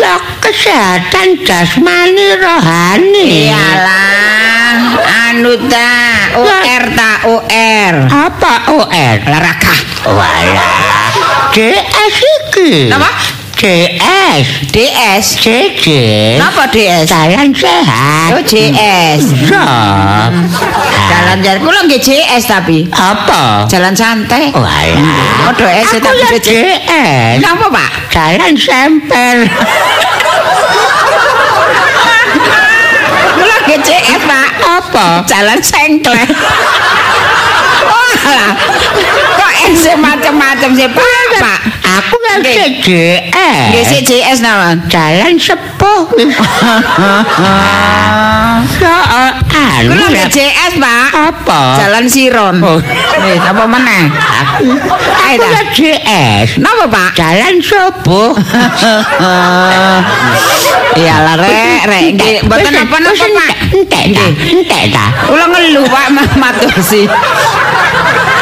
[SPEAKER 3] lah kesehatan jasmani rohani.
[SPEAKER 2] Iyalah, anu ta, UR ta, UR.
[SPEAKER 3] Apa OR?
[SPEAKER 2] Olahraga.
[SPEAKER 3] Walah. DS iki.
[SPEAKER 2] Napa?
[SPEAKER 3] DS.
[SPEAKER 2] DS.
[SPEAKER 3] JJ.
[SPEAKER 2] Napa DS?
[SPEAKER 3] Jalan sehat.
[SPEAKER 2] Oh, JS.
[SPEAKER 3] Ya.
[SPEAKER 2] Jalan jalan kula nggih JS tapi
[SPEAKER 3] Apa?
[SPEAKER 2] jalan santai.
[SPEAKER 3] Walah.
[SPEAKER 2] Padha S
[SPEAKER 3] Aku
[SPEAKER 2] tapi
[SPEAKER 3] ya
[SPEAKER 2] JS.
[SPEAKER 3] DS.
[SPEAKER 2] Napa, Pak?
[SPEAKER 3] Jalan sempel.
[SPEAKER 2] Kula nggih JS, Pak.
[SPEAKER 3] Apa?
[SPEAKER 2] Jalan sengklek. [LAUGHS] Walah. Kok S macam-macam sih, Pak? Pak.
[SPEAKER 3] Aku ya
[SPEAKER 2] Nggih.
[SPEAKER 3] JS.
[SPEAKER 2] Nggih sik JS nawan.
[SPEAKER 3] Jalan sepuh. [LAUGHS] Ya, anu
[SPEAKER 2] Kula JS, Pak.
[SPEAKER 3] Apa?
[SPEAKER 2] Jalan Siron.
[SPEAKER 3] Oh.
[SPEAKER 2] Wis, apa meneh?
[SPEAKER 3] Aku aku ya JS.
[SPEAKER 2] Napa, Pak?
[SPEAKER 3] Jalan sepuh. [LAUGHS]
[SPEAKER 2] Iyalah rek, rek nggih mboten apa-apa, Pak.
[SPEAKER 3] Entek ta, entek ta.
[SPEAKER 2] Kula ngeluh, Pak, Mas Matusi.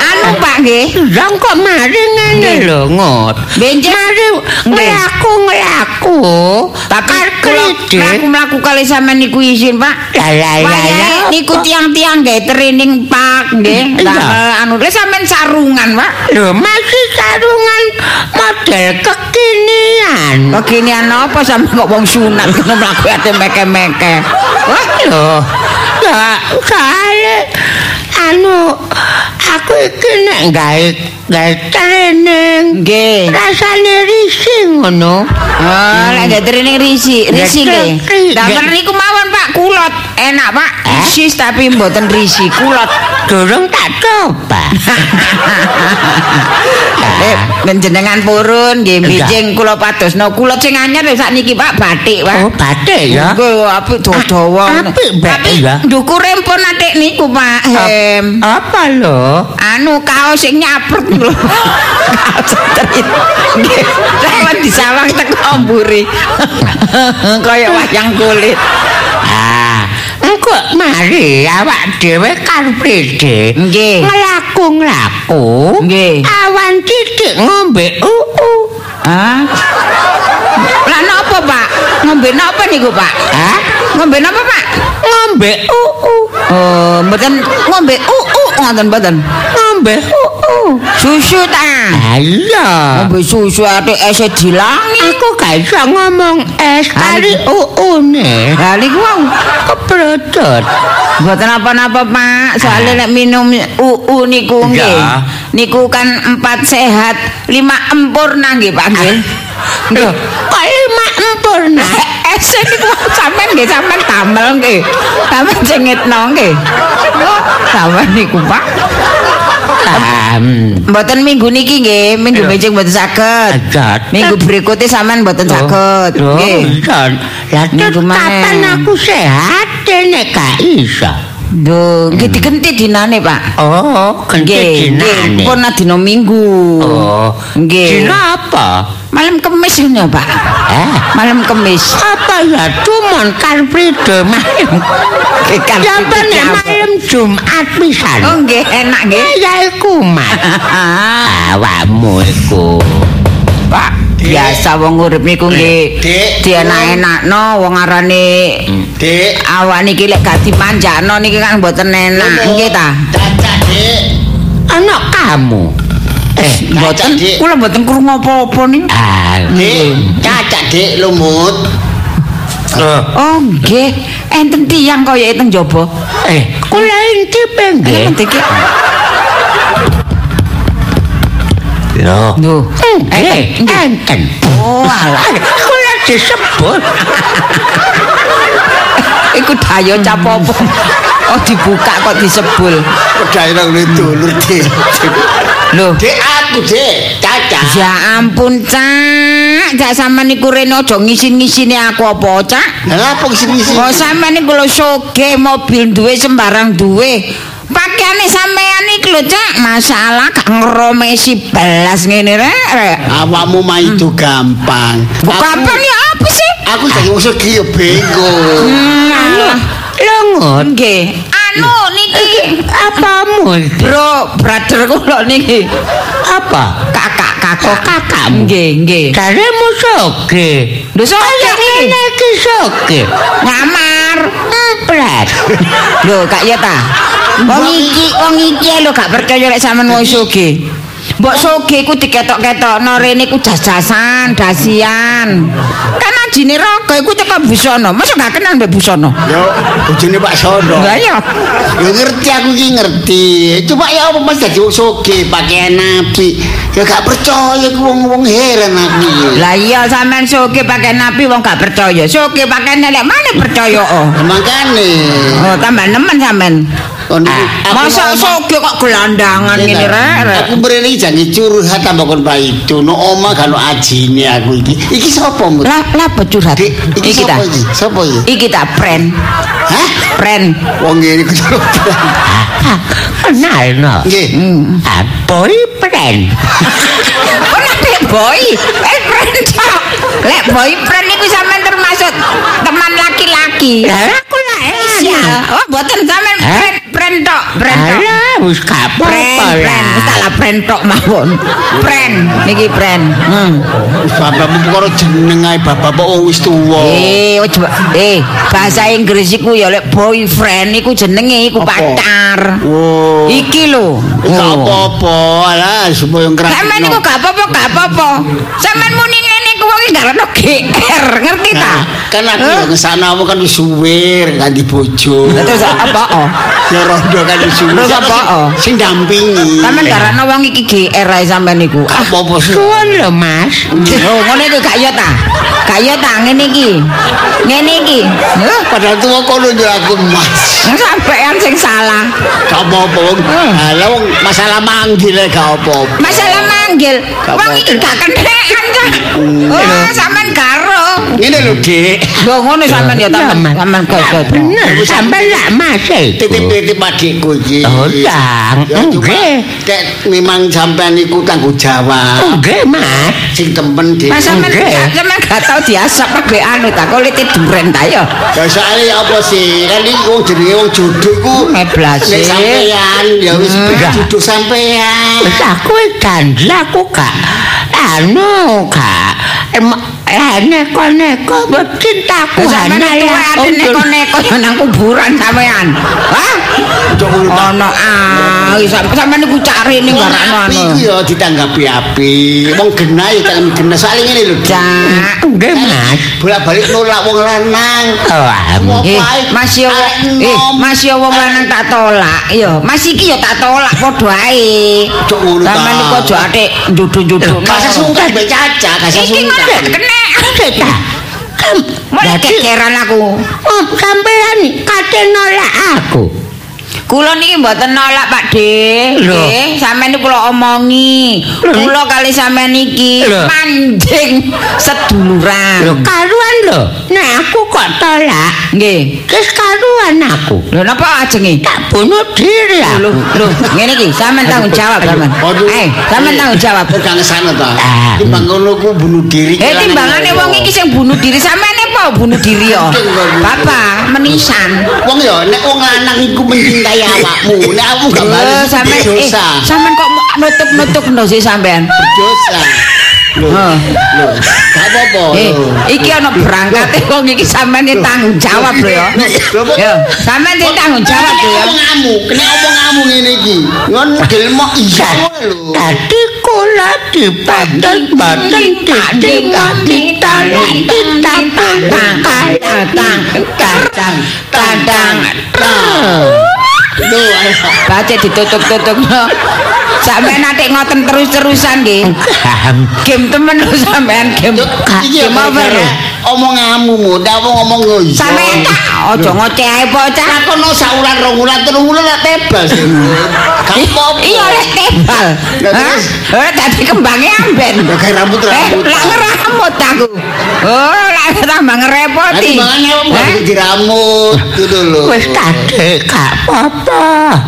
[SPEAKER 2] Anu, Pak nggih.
[SPEAKER 3] Lah kok mari ngene lho, ngot.
[SPEAKER 2] Benjing.
[SPEAKER 3] Mari ngelaku ngelaku.
[SPEAKER 2] Tapi kula
[SPEAKER 3] kredit.
[SPEAKER 2] mlaku-mlaku kali sampean niku izin, Pak.
[SPEAKER 3] Lah lah lah.
[SPEAKER 2] Wayahe
[SPEAKER 3] lah.
[SPEAKER 2] niku tiang-tiang nggih training Pak nggih.
[SPEAKER 3] Iya.
[SPEAKER 2] Lah anu lha sampean sarungan, Pak.
[SPEAKER 3] Lho masih sarungan model kekinian.
[SPEAKER 2] Keginian apa sampe kok wong sunat kena mlaku ate meke-meke.
[SPEAKER 3] Wah lho. Ya, soalnya anu aku iki nek gawe gawe training
[SPEAKER 2] Nggih.
[SPEAKER 3] rasane risih ngono.
[SPEAKER 2] Oh, lek gak training risi, risi
[SPEAKER 3] Nggih.
[SPEAKER 2] nggih. Damel niku mawon Pak, kulot. Enak Pak. Risis tapi mboten risi, kulot.
[SPEAKER 3] Durung tak coba. [LAUGHS]
[SPEAKER 2] Eh, jenengan purun nggih bijing kula padosno kulot sing anyar sakniki Pak batik Pak.
[SPEAKER 3] Oh, batik ya.
[SPEAKER 2] Nggih, apik dawa.
[SPEAKER 3] Apik batik ya.
[SPEAKER 2] Ndukure pun atik niku Pak Hem.
[SPEAKER 3] Apa lho?
[SPEAKER 2] Anu kaos sing nyaprut lho. [LAUGHS] Kaos sampeyan disawang teko mburi. [LAUGHS] Kaya wayang kulit.
[SPEAKER 3] Engko mari awak dhewe karprede.
[SPEAKER 2] Nggih.
[SPEAKER 3] Nglaku-nglaku.
[SPEAKER 2] Nggih.
[SPEAKER 3] Awan titik ngombe uu.
[SPEAKER 2] Ah. Lah napa, Pak? Ngombe napa niku, Pak?
[SPEAKER 3] Hah?
[SPEAKER 2] Ngombe napa, Pak?
[SPEAKER 3] Ngombe uu.
[SPEAKER 2] Oh, mboten ngombe uu ngoten mboten.
[SPEAKER 3] Ngombe uu.
[SPEAKER 2] Susu ta.
[SPEAKER 3] Ayo.
[SPEAKER 2] Ngombe susu atik ese dilangi.
[SPEAKER 3] Aku gak iso ngomong es kali uu ne.
[SPEAKER 2] Lah niku wau
[SPEAKER 3] Keprotot.
[SPEAKER 2] Mboten apa-apa, Pak. Soalnya nek minum uu niku nggih.
[SPEAKER 3] Ya.
[SPEAKER 2] Niku kan empat sehat, lima empurna nggih, Pak nggih.
[SPEAKER 3] Loh, kok lima empurna?
[SPEAKER 2] Ese niku sampean nggih sampean damel nggih. Sampean cengitno nggih. Sampean niku, Pak. Mboten minggu niki nggih, minggu becik mboten saged. Minggu berikutnya sampean mboten saged.
[SPEAKER 3] Oh,
[SPEAKER 2] Nggih.
[SPEAKER 3] Lah kapan aku sehat nek gak iso?
[SPEAKER 2] Lho, nggih digenti dinane, Pak.
[SPEAKER 3] Oh,
[SPEAKER 2] Nggih,
[SPEAKER 3] kenti
[SPEAKER 2] nggih,
[SPEAKER 3] dinane.
[SPEAKER 2] pun dina Minggu.
[SPEAKER 3] Oh,
[SPEAKER 2] Nggih.
[SPEAKER 3] dina apa?
[SPEAKER 2] Malam Kemis ya, Pak.
[SPEAKER 3] Eh,
[SPEAKER 2] Malam Kemis.
[SPEAKER 3] apa ya cuman karpride malam?
[SPEAKER 2] Kan
[SPEAKER 3] Sampai nek malam Jumat pisan.
[SPEAKER 2] Oh, nggih, enak nggih.
[SPEAKER 3] Ya iku mat. [LAUGHS] Awakmu iku.
[SPEAKER 2] Pak, biasa wong urip niku nggih.
[SPEAKER 1] Dik.
[SPEAKER 2] Dienak-enakno wong arane
[SPEAKER 1] Dik,
[SPEAKER 2] awak niki lek gak dimanjakno niki kan mboten enak. Nggih ta?
[SPEAKER 1] Dik.
[SPEAKER 3] Anak kamu. Eh,
[SPEAKER 2] Mboten
[SPEAKER 1] Dik.
[SPEAKER 2] kula mboten krungu apa-apa nih.
[SPEAKER 3] ah,
[SPEAKER 1] Dik, caca, Dik, lumut.
[SPEAKER 2] Oh, nggih. Enten tiyang kaya teng jaba.
[SPEAKER 3] eh, kula intip nggih.
[SPEAKER 2] Enten iki.
[SPEAKER 3] Lho.
[SPEAKER 2] Lho,
[SPEAKER 3] Nggih, enten.
[SPEAKER 2] Oh, alah.
[SPEAKER 3] Kula disebut.
[SPEAKER 2] Iku dayo capopo. Oh dibuka kok disebul.
[SPEAKER 1] Daerah lu dulur, Dik.
[SPEAKER 2] Lho,
[SPEAKER 1] Dik, aku, Dik. Caca.
[SPEAKER 2] ya ampun, Cak. Cak sampean niku rene aja ngisin-ngisini aku apa, Cak?
[SPEAKER 1] Lah apa sini-sini?
[SPEAKER 2] Oh, sampean niku lho soge mobil duwe sembarang duwe. Pakaiane sampean iki lho, Cak. Masalah gak ngeromesi belas ngene rek. rek.
[SPEAKER 1] Awakmu mah itu gampang.
[SPEAKER 2] Bu, Kapan ya apa sih?
[SPEAKER 1] Aku jadi musuh ki yo bego.
[SPEAKER 2] Hmm.
[SPEAKER 3] Lho ngot.
[SPEAKER 2] Nggih. Anu niki
[SPEAKER 3] Apamu iki?
[SPEAKER 2] Bro, brother kula niki.
[SPEAKER 3] Apa?
[SPEAKER 2] Kakak, kakak.
[SPEAKER 3] kakakmu.
[SPEAKER 2] Nggih, nggih.
[SPEAKER 3] Karemu soge.
[SPEAKER 2] Lho soge iki?
[SPEAKER 3] Ngene iki soge.
[SPEAKER 2] Ngamar.
[SPEAKER 3] Empret.
[SPEAKER 2] Lho, Kak ya ta? Wong iki, wong iki lho gak percaya lek sampean wong soge. Mbok soge ku diketok-ketokno rene ku jas-jasan, dasian. Kan ajine rogo iku teko busana. Masa gak kenal mbek busana?
[SPEAKER 1] Yo, bojone Pak Sono.
[SPEAKER 2] Lah iya.
[SPEAKER 1] Yo ngerti aku ki ngerti. Cuma ya apa Mas dadi wong soge pakaian nabi. Ya gak percaya ku wong-wong heran aku iki.
[SPEAKER 2] Lah iya sampean soge pakai napi wong gak percaya. Soge pakai nelek mana percaya oh.
[SPEAKER 1] Ya, Makane.
[SPEAKER 2] Oh, tambah nemen sampean.
[SPEAKER 1] Kon aku
[SPEAKER 2] Masa soge kok gelandangan
[SPEAKER 1] Iya,
[SPEAKER 2] ngene
[SPEAKER 1] ta.
[SPEAKER 2] rek.
[SPEAKER 1] Aku mrene jange curhat tambah kon Pak itu. No oma kan ajine aku iki. Iki sapa mu?
[SPEAKER 2] Lah lah curhat.
[SPEAKER 1] Iki
[SPEAKER 2] Iki ta.
[SPEAKER 1] sapa iki? Iki?
[SPEAKER 2] Ta pren.
[SPEAKER 1] Hah?
[SPEAKER 2] Pren.
[SPEAKER 1] Wong ngene ku
[SPEAKER 3] Kenal no.
[SPEAKER 1] Nggih.
[SPEAKER 3] Ah, boyfriend.
[SPEAKER 2] Kok nek boy? Eh pren. Lek boy pren iku sampean termasuk teman laki-laki.
[SPEAKER 3] Lah aku
[SPEAKER 2] Iya. Oh, mboten sampean pren pren tok, pren tok.
[SPEAKER 3] Alah, wis gak apa-apa
[SPEAKER 2] pren,
[SPEAKER 3] lah.
[SPEAKER 2] wis tak lah pren tok mawon. Pren, niki pren. Hmm.
[SPEAKER 1] Bapakmu perkara jeneng ae bapak wong wis tuwa.
[SPEAKER 2] Eh, ojo eh bahasa Inggris iku ya lek boyfriend iku jenenge iku pacar.
[SPEAKER 1] Oh.
[SPEAKER 2] Iki lho.
[SPEAKER 1] Gak
[SPEAKER 2] Oh.
[SPEAKER 1] apa-apa, alah supaya ngerak.
[SPEAKER 2] Sampeyan niku gak apa-apa, gak apa-apa. Sampeyan muni wong iki garane GR, ngerti ta?
[SPEAKER 1] Nah, kan aku ngesana aku kan wis suwe ganti bojo.
[SPEAKER 2] Terus apa oh?
[SPEAKER 1] Ya rondo kan suwe.
[SPEAKER 2] Terus apa, oh?
[SPEAKER 1] Sing dampingi.
[SPEAKER 2] Sampeyan garane wong iki GR ae sampean niku. Ah,
[SPEAKER 1] apa-apa sih?
[SPEAKER 3] Suwun lho, Mas.
[SPEAKER 2] Oh, ngono iku gak ya ta? Gak ya ta ngene iki. Ngene iki. Heh,
[SPEAKER 1] Padahal tuwa kono yo aku mas.
[SPEAKER 2] sampean sing salah.
[SPEAKER 1] Gak apa-apa wong. Lah wong masalah manggil gak apa-apa.
[SPEAKER 2] Masalah manggil. Wong iki gak kenekan ta. Oh, sampean karo.
[SPEAKER 1] Ngene lho, Dik.
[SPEAKER 2] Lho ngono sampean ya ta.
[SPEAKER 3] Mas.
[SPEAKER 2] Sampean kok.
[SPEAKER 3] Bener, sampeyan lak Mas.
[SPEAKER 1] Titip-titip adikku iki.
[SPEAKER 3] Oh.
[SPEAKER 1] Ya, cuma
[SPEAKER 3] Nggih.
[SPEAKER 1] Nek memang sampean iku tanggung jawab.
[SPEAKER 3] Nggih, Mas.
[SPEAKER 1] Sing temen Dik.
[SPEAKER 2] Mas sampean
[SPEAKER 3] Nggih.
[SPEAKER 2] gak sampean gak tau diasap apa anu ta. Kok lite duren ta ya.
[SPEAKER 1] Ya soalnya apa sih? Kan iki wong jenenge wong jodoh iku
[SPEAKER 2] Meblas
[SPEAKER 1] nek
[SPEAKER 2] sih.
[SPEAKER 1] sampean ya wis jodoh sampean.
[SPEAKER 3] Aku wis janji aku gak anu gak em- eh, neko-neko buat cintaku
[SPEAKER 2] Sampeyan
[SPEAKER 3] hanya
[SPEAKER 2] tuwa
[SPEAKER 3] ya
[SPEAKER 2] neko-neko nang kuburan sampean. Hah? Ono ah, sampe sampean niku cari ning garane
[SPEAKER 1] Api
[SPEAKER 2] anu.
[SPEAKER 1] iku ya ditanggapi api. Wong genah ya tangan genah soalnya ngene lho.
[SPEAKER 2] Cak.
[SPEAKER 3] Nggih, Mas.
[SPEAKER 1] Bolak-balik nolak wong lanang.
[SPEAKER 3] Oh, am.
[SPEAKER 2] Eh, Mas yo eh Mas yo wong lanang tak tolak yo. Mas iki yo tak tolak padha ae.
[SPEAKER 1] Cuk, ngono ta.
[SPEAKER 2] Sampeyan niku aja ate ndudu-ndudu.
[SPEAKER 1] Kasih sungkan mbek Caca, kasih
[SPEAKER 2] Iki kok
[SPEAKER 1] sungkan.
[SPEAKER 2] kena.
[SPEAKER 3] Kita.
[SPEAKER 2] Mulai kekeran aku.
[SPEAKER 3] Oh, sampean kate nolak aku.
[SPEAKER 2] Kula niki mboten nolak Pak De.
[SPEAKER 3] Lho.
[SPEAKER 2] Nggih, sampeyan niku kula omongi. Kula kali sampeyan iki
[SPEAKER 3] Lho.
[SPEAKER 2] manjing seduluran.
[SPEAKER 3] Lho, karuan lho. Nek aku kok tolak,
[SPEAKER 2] Nggih.
[SPEAKER 3] wis karuan aku.
[SPEAKER 2] Lho napa ajenge?
[SPEAKER 3] Tak bunuh diri
[SPEAKER 2] Lho,
[SPEAKER 3] aku.
[SPEAKER 2] lho, ngene iki sampean tanggung jawab sampean. Eh, sampean tanggung jawab.
[SPEAKER 1] Kok gak ngesana ta?
[SPEAKER 3] Ah.
[SPEAKER 1] Timbang ngono ku bunuh diri.
[SPEAKER 2] Eh timbangane wong iki sing bunuh diri sampean apa bunuh diri yo? Bapak menisan.
[SPEAKER 1] Wong ya nek wong lanang iku mencintai awakmu, nek aku gak
[SPEAKER 2] Lho,
[SPEAKER 1] balik
[SPEAKER 2] sampean eh sampean kok nutup-nutup ndo sih sampean?
[SPEAKER 1] Dosa. Lho, lho, gak apa-apa.
[SPEAKER 2] Eh,
[SPEAKER 1] lho.
[SPEAKER 2] iki ana berangkate wong iki sampean tanggung jawab lho ya.
[SPEAKER 1] Kok-
[SPEAKER 2] Yo, sampean iki tanggung jawab lho ya.
[SPEAKER 1] Omonganmu, kena omonganmu ngene iki. Ngon gelmok iya lho.
[SPEAKER 3] Tadi kula dipaten-paten titik kita kita tang tang tang tang tang
[SPEAKER 2] Ditutup-tutup no. Sampean nanti ngoten terus-terusan nggih. Game temen lho sampean game. Game over.
[SPEAKER 1] Omonganmu mu, ndak wong ngomong yo iya.
[SPEAKER 2] Sampean tak aja ngoceh ae bocah.
[SPEAKER 1] kono saulan rong wulan telung wulan lek tebal apa-apa.
[SPEAKER 2] Iya oleh tebal.
[SPEAKER 1] Terus?
[SPEAKER 2] Eh tadi kembangnya amben.
[SPEAKER 1] Ya, kayak rambut-rambut.
[SPEAKER 2] Eh, lah ngeramut aku. Oh, lah tambah ngerepoti. Eh?
[SPEAKER 1] gak diramut gitu loh.
[SPEAKER 3] Wis tadi gak apa-apa.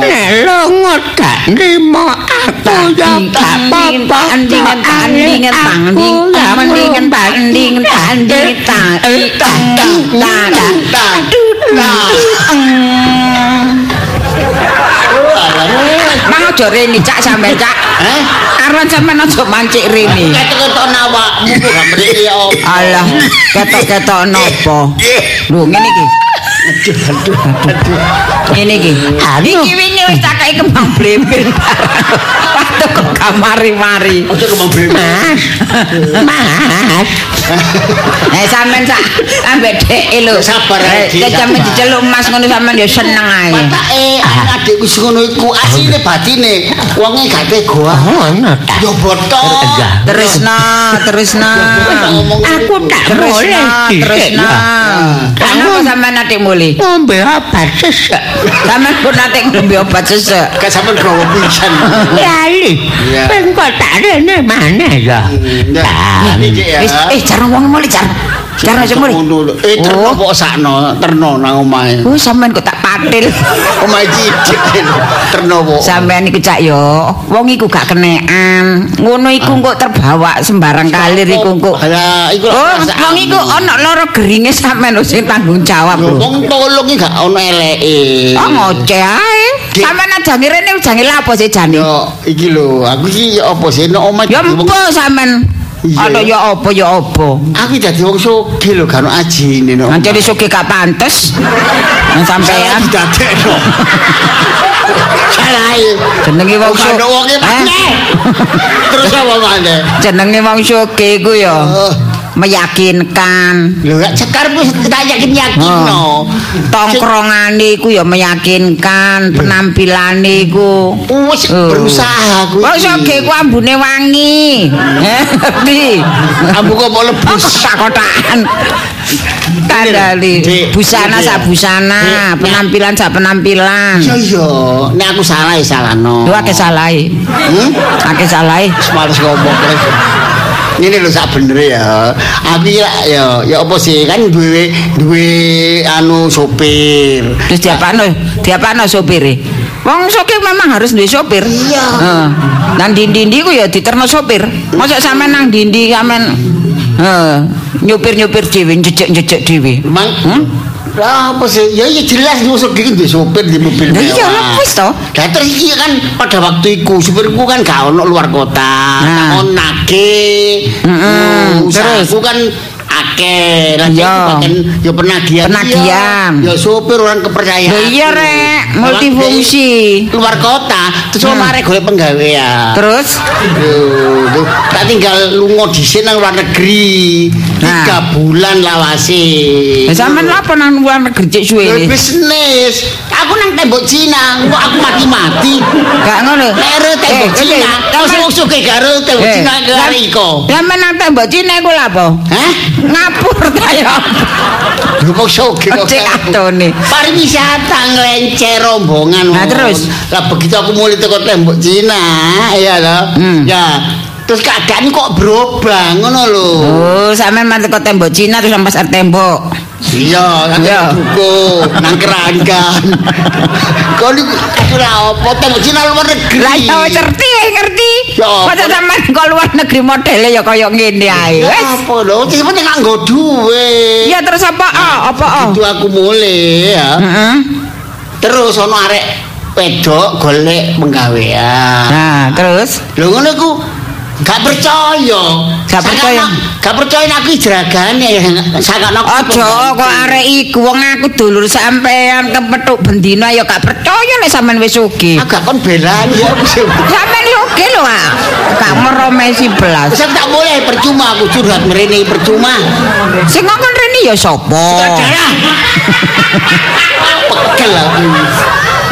[SPEAKER 3] Nek lunga gak nrimo aku ya gak apa-apa.
[SPEAKER 2] Tandingan, tandingan, tandingan, tandingan, tandingan, tandingan, tandingan, tandingan, Mang aja rene cak sampean cak.
[SPEAKER 1] Eh?
[SPEAKER 2] Aron sampean aja mancik rene.
[SPEAKER 1] Ketok-ketok awakmu kok gak mriki ya.
[SPEAKER 2] Alah, ketok-ketok nopo? Lho ngene iki. Ngene iki. Iki wingi wis tak kei kembang. Waktu kok kamari-mari.
[SPEAKER 1] Ojo breme.
[SPEAKER 3] Mas,
[SPEAKER 2] Eh sampean sak ambek dhek lho.
[SPEAKER 1] Sabar ae, sabar.
[SPEAKER 2] diceluk Mas ngono sampean ya seneng ae.
[SPEAKER 1] Adikku sing ngono iku asline batine wonge gak tega.
[SPEAKER 3] ngono ta.
[SPEAKER 1] Yo.
[SPEAKER 2] Tresna, tresna.
[SPEAKER 3] Aku tak boleh
[SPEAKER 2] Tresna, tresna. Kenapa sampean mulih?
[SPEAKER 3] ngombe obat sesek.
[SPEAKER 2] Sampean pun ate ngombe obat sesek.
[SPEAKER 1] Kan sampean growo pisan.
[SPEAKER 3] Lali,
[SPEAKER 1] Iya.
[SPEAKER 3] ben kok tak rene mana ya?
[SPEAKER 1] Iki ya.
[SPEAKER 2] Wis, eh jarang wong mulih jarang. Jarang aja mulih.
[SPEAKER 1] Eh terno kok sakno, terno nang omahe.
[SPEAKER 2] Oh, sampean kok tak patil. [LAUGHS]
[SPEAKER 1] Omahe cidik terno kok.
[SPEAKER 2] Sampean iku cak yo, wong iku gak kenekan. Ngono iku kok terbawa sembarang kalir iku kok. Oh, wong iku ana lara geringe sampean sing tanggung jawab lho.
[SPEAKER 1] Wong tolong gak ono eleke.
[SPEAKER 2] Oh, ngoceh ae.
[SPEAKER 1] Dik.
[SPEAKER 2] Sampean aja ngirene jange lapo sih jane.
[SPEAKER 1] Yo iki lho, aku iki apa sih nek omah
[SPEAKER 2] Ya empo sampean. Ada ya apa ya apa.
[SPEAKER 1] Aku dadi wong sugih lho gak ono ajine no.
[SPEAKER 2] Nanti disuke gak pantes. Nang sampean.
[SPEAKER 1] didadekno. salahe.
[SPEAKER 2] Jenenge wong
[SPEAKER 1] wonge maneh. Terus apa maneh?
[SPEAKER 2] Jenenge wong soge iku ya
[SPEAKER 1] Oh.
[SPEAKER 2] Meyakinkan.
[SPEAKER 1] Lho gak cekar wis tak yakin yakin no.
[SPEAKER 2] Tongkrongane iku ya meyakinkan, penampilane iku.
[SPEAKER 1] Wis
[SPEAKER 2] Oh.
[SPEAKER 1] berusaha kuwi.
[SPEAKER 2] Wong soge ku ambune wangi. [LAUGHS] Ngerti?
[SPEAKER 1] Ambu kok mau
[SPEAKER 2] Oh,
[SPEAKER 1] lebus.
[SPEAKER 2] kotak-kotakan. Kandali
[SPEAKER 1] Dik,
[SPEAKER 2] busana sak busana, penampilan sak penampilan.
[SPEAKER 1] Iya iya, nek aku salah ya salah no.
[SPEAKER 2] Akeh salahe.
[SPEAKER 1] Hmm?
[SPEAKER 2] Akeh salahe.
[SPEAKER 1] Wis males ngomong Ini lho sak bener ya. Aku ya ya ya apa sih kan duwe duwe anu sopir.
[SPEAKER 2] Terus diapakno? Diapakno sopire? Wong sopir memang harus duwe sopir.
[SPEAKER 1] Iya.
[SPEAKER 2] Heeh. Nang dindi-dindi ku ya diterno sopir. Mosok sampean nang dindi sampean heeh nyupir-nyupir dhewe, njejek-njejek dhewe.
[SPEAKER 1] Mang lah apa sih? Ya ya jelas musuh iki duwe sopir di mobil
[SPEAKER 2] Lah iya,
[SPEAKER 1] mewah.
[SPEAKER 2] lah wis to.
[SPEAKER 1] Lah terus iki kan pada waktu iku supirku kan gak ono luar kota.
[SPEAKER 2] Nah.
[SPEAKER 1] Nah. nage.
[SPEAKER 2] Mm-mm, terus?
[SPEAKER 1] Usahaku kan akeh. Lah paten ya penagihan.
[SPEAKER 2] Penagihan.
[SPEAKER 1] Ya sopir orang kepercayaan.
[SPEAKER 2] Lah iya rek, multifungsi.
[SPEAKER 1] Luar kota, terus
[SPEAKER 2] Hmm.
[SPEAKER 1] hmm. golek penggawean.
[SPEAKER 2] Terus
[SPEAKER 1] duh, tak tinggal lunga dhisik nang luar negeri.
[SPEAKER 2] Nah.
[SPEAKER 1] Tiga bulan lawase.
[SPEAKER 2] Sampean apa nang luar negeri cek suwe
[SPEAKER 1] Lho, bisnis. Aku nang tembok Cina, kok aku mati-mati.
[SPEAKER 2] Gak ngono.
[SPEAKER 1] Ero tembok
[SPEAKER 2] Eh,
[SPEAKER 1] Cina, kau sing sugih karo tembok
[SPEAKER 2] Eh,
[SPEAKER 1] Cina karo iko.
[SPEAKER 2] Lah men nang tembok Cina iku lha apa?
[SPEAKER 1] Hah?
[SPEAKER 2] Ngapur ta ya.
[SPEAKER 1] Lho kok sugih kok.
[SPEAKER 2] Cek atone.
[SPEAKER 1] Pariwisata nglencer rombongan.
[SPEAKER 2] Nah, terus?
[SPEAKER 1] Lah begitu aku mulai teko tembok Cina, ya toh.
[SPEAKER 2] Hmm.
[SPEAKER 1] Ya. Terus keadaan kok berubah ngono lho.
[SPEAKER 2] Oh, sampean mati ke tembok Cina terus sampai tembok.
[SPEAKER 1] Iya, kan
[SPEAKER 2] Iya.
[SPEAKER 1] duko nang keranggan. Kau ni aku lah apa tembok Cina luar negeri.
[SPEAKER 2] Lah ya ngerti ngerti.
[SPEAKER 1] Ya, apa-
[SPEAKER 2] sampean ke luar negeri modele ya kaya ngene ae.
[SPEAKER 1] Ya apa lho, cuma nganggo duwe.
[SPEAKER 2] Ya terus apa? Oh, apa oh?
[SPEAKER 1] Itu aku mulai ya.
[SPEAKER 2] Heeh.
[SPEAKER 1] Terus ono arek wedok golek penggawean.
[SPEAKER 2] Nah, terus
[SPEAKER 1] Lho ngono ku gak percaya.
[SPEAKER 2] Gak percaya?
[SPEAKER 1] Gak percaya aku jeragane aku.
[SPEAKER 2] Aja kok arek iku wong aku dulur sampean kepethuk bendina ya gak percaya nek sampean wis sugih.
[SPEAKER 1] Agak kon belani [LAUGHS] ya.
[SPEAKER 2] Sampean sugih lho, ah. Gak meromesi belas.
[SPEAKER 1] Saya tak boleh percuma aku curhat merene percuma.
[SPEAKER 2] Sing ngomong rene ya sapa? [LAUGHS]
[SPEAKER 1] Pegel aku.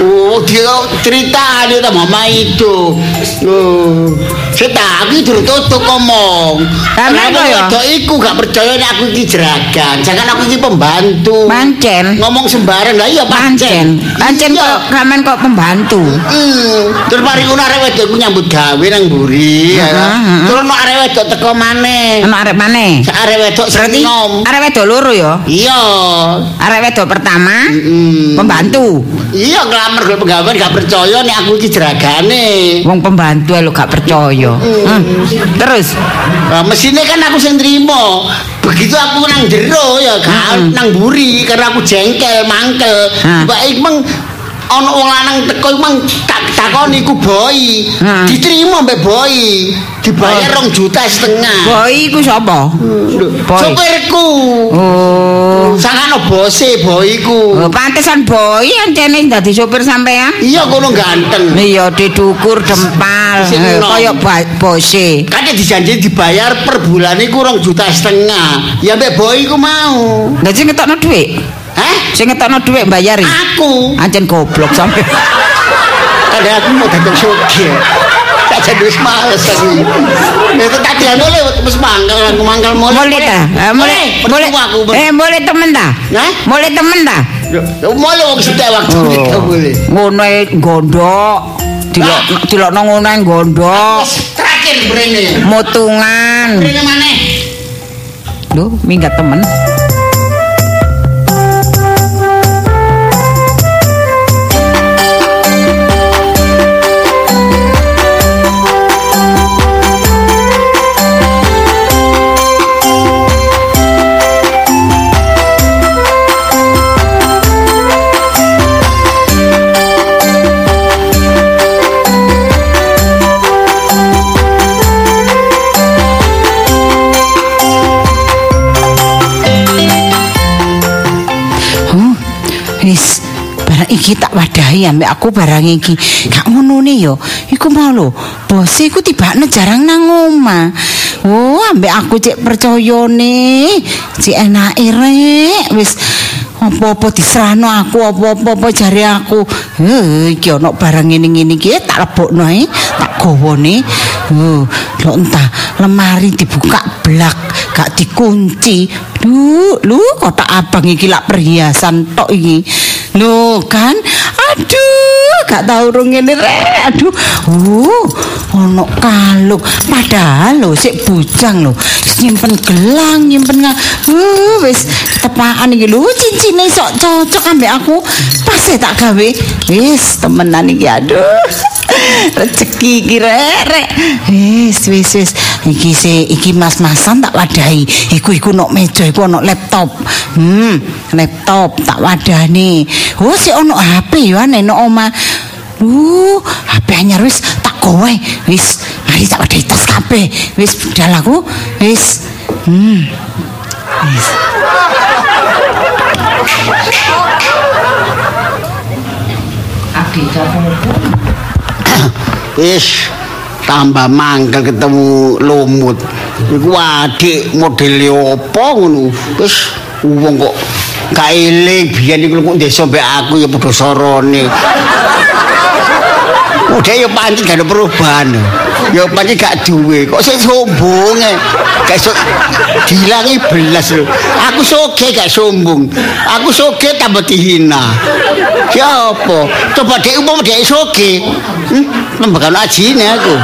[SPEAKER 1] Oh, dia cerita dia sama mama itu. Oh, saya tak aku itu tutup ngomong.
[SPEAKER 2] Lah,
[SPEAKER 1] Kenapa
[SPEAKER 2] kenapa ya?
[SPEAKER 1] wedok iku gak percaya nek aku iki jeragan. Jangan aku iki pembantu.
[SPEAKER 2] Mancen.
[SPEAKER 1] Ngomong sembarang lah iya
[SPEAKER 2] Pancen. Pancen
[SPEAKER 1] Iya.
[SPEAKER 2] kok sampean kok pembantu.
[SPEAKER 1] Hmm, terus mari ngono arek wedok nyambut gawe nang mburi ya.
[SPEAKER 2] Heeh, heeh.
[SPEAKER 1] Terus ono arek wedok teko maneh.
[SPEAKER 2] Ana arek maneh.
[SPEAKER 1] Sak arek wedok
[SPEAKER 2] Berarti arek wedok loro ya.
[SPEAKER 1] Iya.
[SPEAKER 2] Arek wedok pertama pembantu.
[SPEAKER 1] Iya ngelamar gue pegawai gak percaya nih aku iki jeragane.
[SPEAKER 2] Wong pembantu lho gak percaya. Hmm. Terus
[SPEAKER 1] Nah, mesinnya kan aku sing trimo. Begitu aku nang jero ya kan nang buri karena aku jengkel mangkel.
[SPEAKER 2] Hah.
[SPEAKER 1] Mbak ik ono wong lanang teko mang tak takoni iku boy.
[SPEAKER 2] Hah.
[SPEAKER 1] Diterima mbek boy. Dibayar rong juta setengah.
[SPEAKER 2] boy iku sapa?
[SPEAKER 1] Sopirku.
[SPEAKER 2] Oh.
[SPEAKER 1] Sakano bose boy iku.
[SPEAKER 2] Oh, pantesan boy ancene dadi sopir sampean.
[SPEAKER 1] Iya kono ganteng.
[SPEAKER 2] Iya didukur dempal eh, kaya bose.
[SPEAKER 1] Kan dijanji dibayar per bulan iku rong juta setengah. Ya mbek boy iku mau.
[SPEAKER 2] Sing ngetokno dhuwit.
[SPEAKER 1] Hah?
[SPEAKER 2] Sing ngetokno dhuwit mbayari.
[SPEAKER 1] Aku.
[SPEAKER 2] Ancen goblok sampe.
[SPEAKER 1] Kadang aku mau datang sugih. Tak jadi wis males aku. Ya tadi anu le wis mangkel aku mangkel mulai.
[SPEAKER 2] Mulai ta? Mulai mulai
[SPEAKER 1] percuma aku.
[SPEAKER 2] Eh mulai temen ta?
[SPEAKER 1] Hah?
[SPEAKER 2] Mulai temen ta?
[SPEAKER 1] Mulai wong sudah waktu
[SPEAKER 2] Oh.
[SPEAKER 1] itu boleh.
[SPEAKER 2] Ngono ae gondok. Dilok dilokno ngono ae gondok.
[SPEAKER 1] Terakhir brene.
[SPEAKER 2] Mutungan.
[SPEAKER 1] Brene maneh.
[SPEAKER 2] Lho, minggat temen. Iki tak wadahi ambek aku barang iki. Gak ngono nih yo. Iku mau lho, bos iku tibane jarang nang omah. Oh, ambek aku cek percaya nih. Cek enake rek wis apa-apa diserahno aku apa-apa apa jari aku heh iki ana barang ngene-ngene iki tak lebokno ae tak gawone oh lho entah lemari dibuka blak gak dikunci lu lu kotak abang iki lak perhiasan tok iki lho kan? Aduh gak tau rung ngene rek. Aduh uh ono kalung. Padahal lho sik bujang lho nyimpen gelang nyimpen nga uh wis ketepaan iki lho. Cincine sok cocok ambek aku. Pas tak gawe wis temenan iki aduh [LAUGHS] rezeki iki rek wis wis wis iki se iki mas-masan tak wadahi iku iku nok meja iku ono laptop hmm laptop tak wadani oh si ono HP yo nek nok omah Uh, HP anyar wis tak kowe. Wis, mari tak wadahi tas kabeh. Wis budal aku. Wis. Hmm. Wis.
[SPEAKER 1] Wis tambah mangkel ketemu lumut. Iku adik modele apa ngono. Wis wong kok gak eling biyen iku kok desa mbek aku ya padha sorone. Udah ya pancen ada perubahan. Ya pancen gak duwe. Kok sik sombong e. Gak iso dilangi belas lho. Aku soge gak sombong. Aku soge tambah dihina. Ya apa? Coba dek umpama dek soge. Hmm, lembaga ajine aku.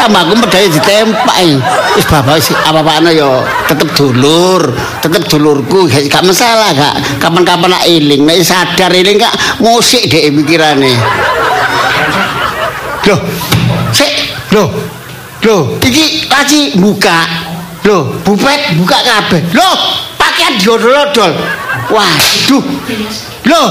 [SPEAKER 1] Tambah aku medaya ditempak. Wis bapak wis apa-apane ya tetep dulur, tetep dulurku gak masalah gak. Kapan-kapan nak eling, nek sadar eling gak musik dek pikirane. Loh, loh, loh, iki laci buka, loh, bupet buka kabeh, loh, pakaian diodol-odol, waduh, loh,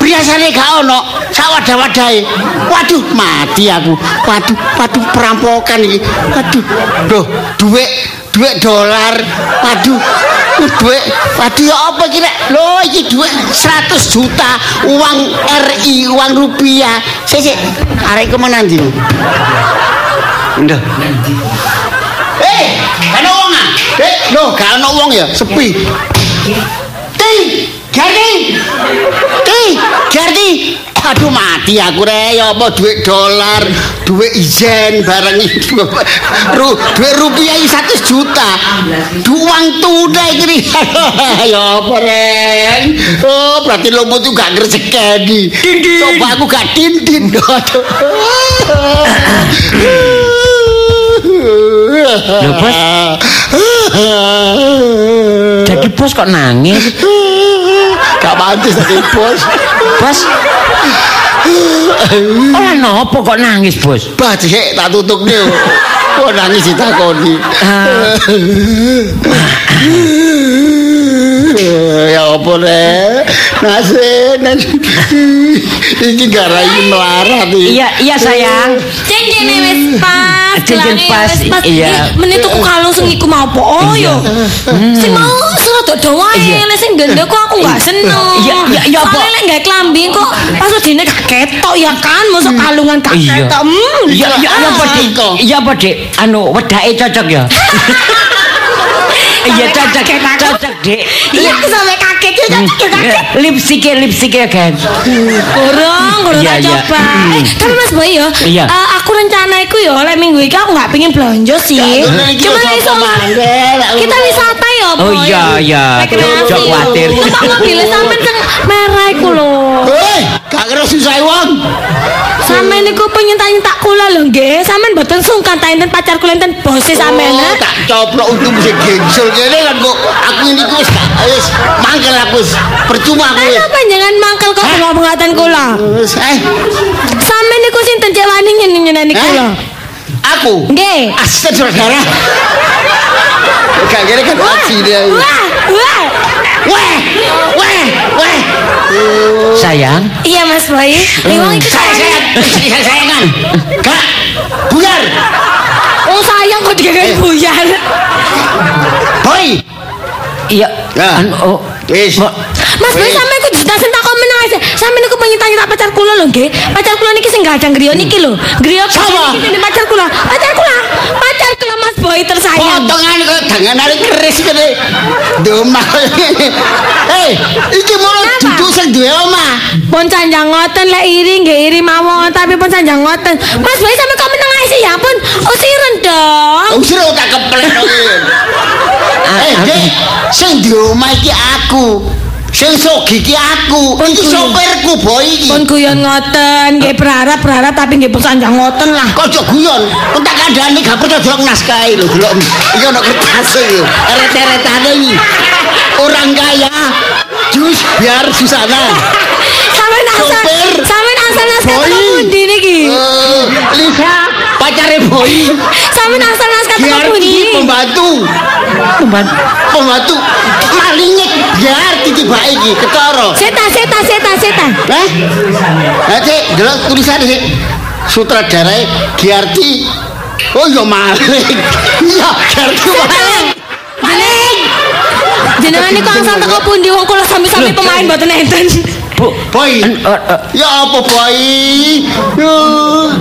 [SPEAKER 1] biasanya gak ono, sawadah-wadahe, waduh, mati aku, waduh, waduh, perampokan iki, waduh, loh, duit, duit dolar, waduh, duit, waduh ya apa kira, loh, iki duit 100 juta, uang RI, uang rupiah, sik, sik, arek kemana anjing? Ndah. Eh, ana wong ah? Eh, lho, gak ana wong ya, sepi. Ti, Gardi. Ti, Gardi. Aduh mati aku re, ya apa duit dolar, duit ijen barang itu. Ru, duit rupiah ini 100 juta. Uang tunai ini. [LAUGHS] ya apa re? Oh, berarti lo itu gak ngerjekeni. Coba aku gak dindin.
[SPEAKER 3] Lho, [LAUGHS] Bos. [LAUGHS] Jadi bos kok nangis?
[SPEAKER 1] Gak pantes tadi bos.
[SPEAKER 3] Bos. Ora nopo kok nangis, Bos?
[SPEAKER 1] Bah, cek tak tutup nih. Kok nangis ditakoni. ya apa re? Nase, nase. Iki garai melarat iki.
[SPEAKER 3] Iya, iya sayang.
[SPEAKER 4] Cincin wis pas,
[SPEAKER 3] Cincin
[SPEAKER 4] gelange
[SPEAKER 3] pas, iya.
[SPEAKER 4] Eh, Menit tuku kalung sing iku mau apa? Oh yo. Sing mau serada wae,
[SPEAKER 3] Iya.
[SPEAKER 4] lek sing gendek kok aku gak seneng.
[SPEAKER 3] Iya, iya, iya, apa?
[SPEAKER 4] Lek gak klambi kok pas dine gak ketok ya kan, mosok kalungan gak
[SPEAKER 3] Iya.
[SPEAKER 4] ketok. Hmm,
[SPEAKER 3] Iya, iya, iya, apa, Dik? Iya, apa, Dik? Anu, wedake cocok ya? [LAUGHS] Iya, cocok, cocok, Dik.
[SPEAKER 4] Iya, aku sampe ya cocok ya
[SPEAKER 3] kan.
[SPEAKER 4] Tak
[SPEAKER 3] iya.
[SPEAKER 4] coba.
[SPEAKER 3] Hmm.
[SPEAKER 4] Eh, tapi Mas Boy
[SPEAKER 3] Iya.
[SPEAKER 4] eh, aku rencana iku ya oleh minggu iki aku gak pengen belanja sih. Cuma iso kita wisata Boy.
[SPEAKER 3] Oh, iya, iya. Jok khawatir.
[SPEAKER 4] Mobil sampean sing merah iku lho.
[SPEAKER 1] Gak kira susah wong.
[SPEAKER 4] Sampean niku penyentak-nyentak kula lho nggih. Sampean mboten sungkan ta enten pacar kula enten bose.
[SPEAKER 1] Oh,
[SPEAKER 4] ha?
[SPEAKER 1] tak coplok untuk mesti gengsul kene kan kok aku ini ku wis gak- wis mangkel aku wis percuma aku.
[SPEAKER 4] Ana panjenengan mangkel kok kula pengatan kula.
[SPEAKER 1] Wis, eh
[SPEAKER 4] Sampean niku sinten cek wani nyeneni
[SPEAKER 1] Eh?
[SPEAKER 4] kula.
[SPEAKER 1] aku
[SPEAKER 4] Nggih.
[SPEAKER 1] astagfirullah. Gak kira kan aksi dia.
[SPEAKER 4] Wah, wah.
[SPEAKER 1] Weh, weh, weh.
[SPEAKER 3] Sayang,
[SPEAKER 4] Iya Mas Boy. Liwang itu
[SPEAKER 1] Saya saya saya sayangan. Gak buyar.
[SPEAKER 4] Oh sayang kok digagain buyar.
[SPEAKER 1] Boy.
[SPEAKER 3] iya.
[SPEAKER 1] Ya.
[SPEAKER 3] Oh,
[SPEAKER 1] Wis.
[SPEAKER 3] Mbak,
[SPEAKER 4] Mas Boy sampe ditasen tak pacar kula lho nggih. Pacar kula niki sing gadang griya niki lho. Griya
[SPEAKER 1] Sapa?
[SPEAKER 4] pacar kula. Pacar kula. Pacar kula Mas Boy tersayang.
[SPEAKER 1] Potongan kok danganane keris kene. Di omah kaya ngene. Eh, iki mau
[SPEAKER 4] Kenapa?
[SPEAKER 1] duduk sing duwe omah.
[SPEAKER 4] Pun sanjang ngoten lek iri nggih iri mawon tapi pun sanjang ngoten. Mas Boy sampe kok meneng ae sih ya pun usiren dong.
[SPEAKER 1] Usir tak keplek kok. [LAUGHS] Eh, sing di omah iki aku. Sing sogi iki aku. Iki sopirku boy iki.
[SPEAKER 4] Pun guyon ngoten, nggih berharap tapi nggih pun sanjang ngoten lah.
[SPEAKER 1] Kok ojo guyon, kok tak kandhani gak percaya delok naskah lho, delok iki ono kertas iki. Eret-eretane iki. Orang kaya. Jus biar Susana.
[SPEAKER 4] Sampeyan asal
[SPEAKER 1] Sopir.
[SPEAKER 4] sampeyan asal naskah pundi niki?
[SPEAKER 1] Eh, Lisa, pacare boy.
[SPEAKER 4] Sampeyan asal naskah pundi?
[SPEAKER 1] pembantu.
[SPEAKER 3] Pembantu.
[SPEAKER 1] Pembantu malingnya biar tiba iki ketara.
[SPEAKER 4] Seta seta seta seta.
[SPEAKER 1] Eh? Lah cek, delok tulisan sik. Sutradarae Giarti. Oh ya maling. [LAUGHS] Iya, Giarti maling.
[SPEAKER 4] Maling. Jenengan niku asal teko pundi wong kula sami-sami pemain mboten enten.
[SPEAKER 3] Bu,
[SPEAKER 1] Boy.
[SPEAKER 3] eh, eh,
[SPEAKER 1] Ya apa boy? Yo,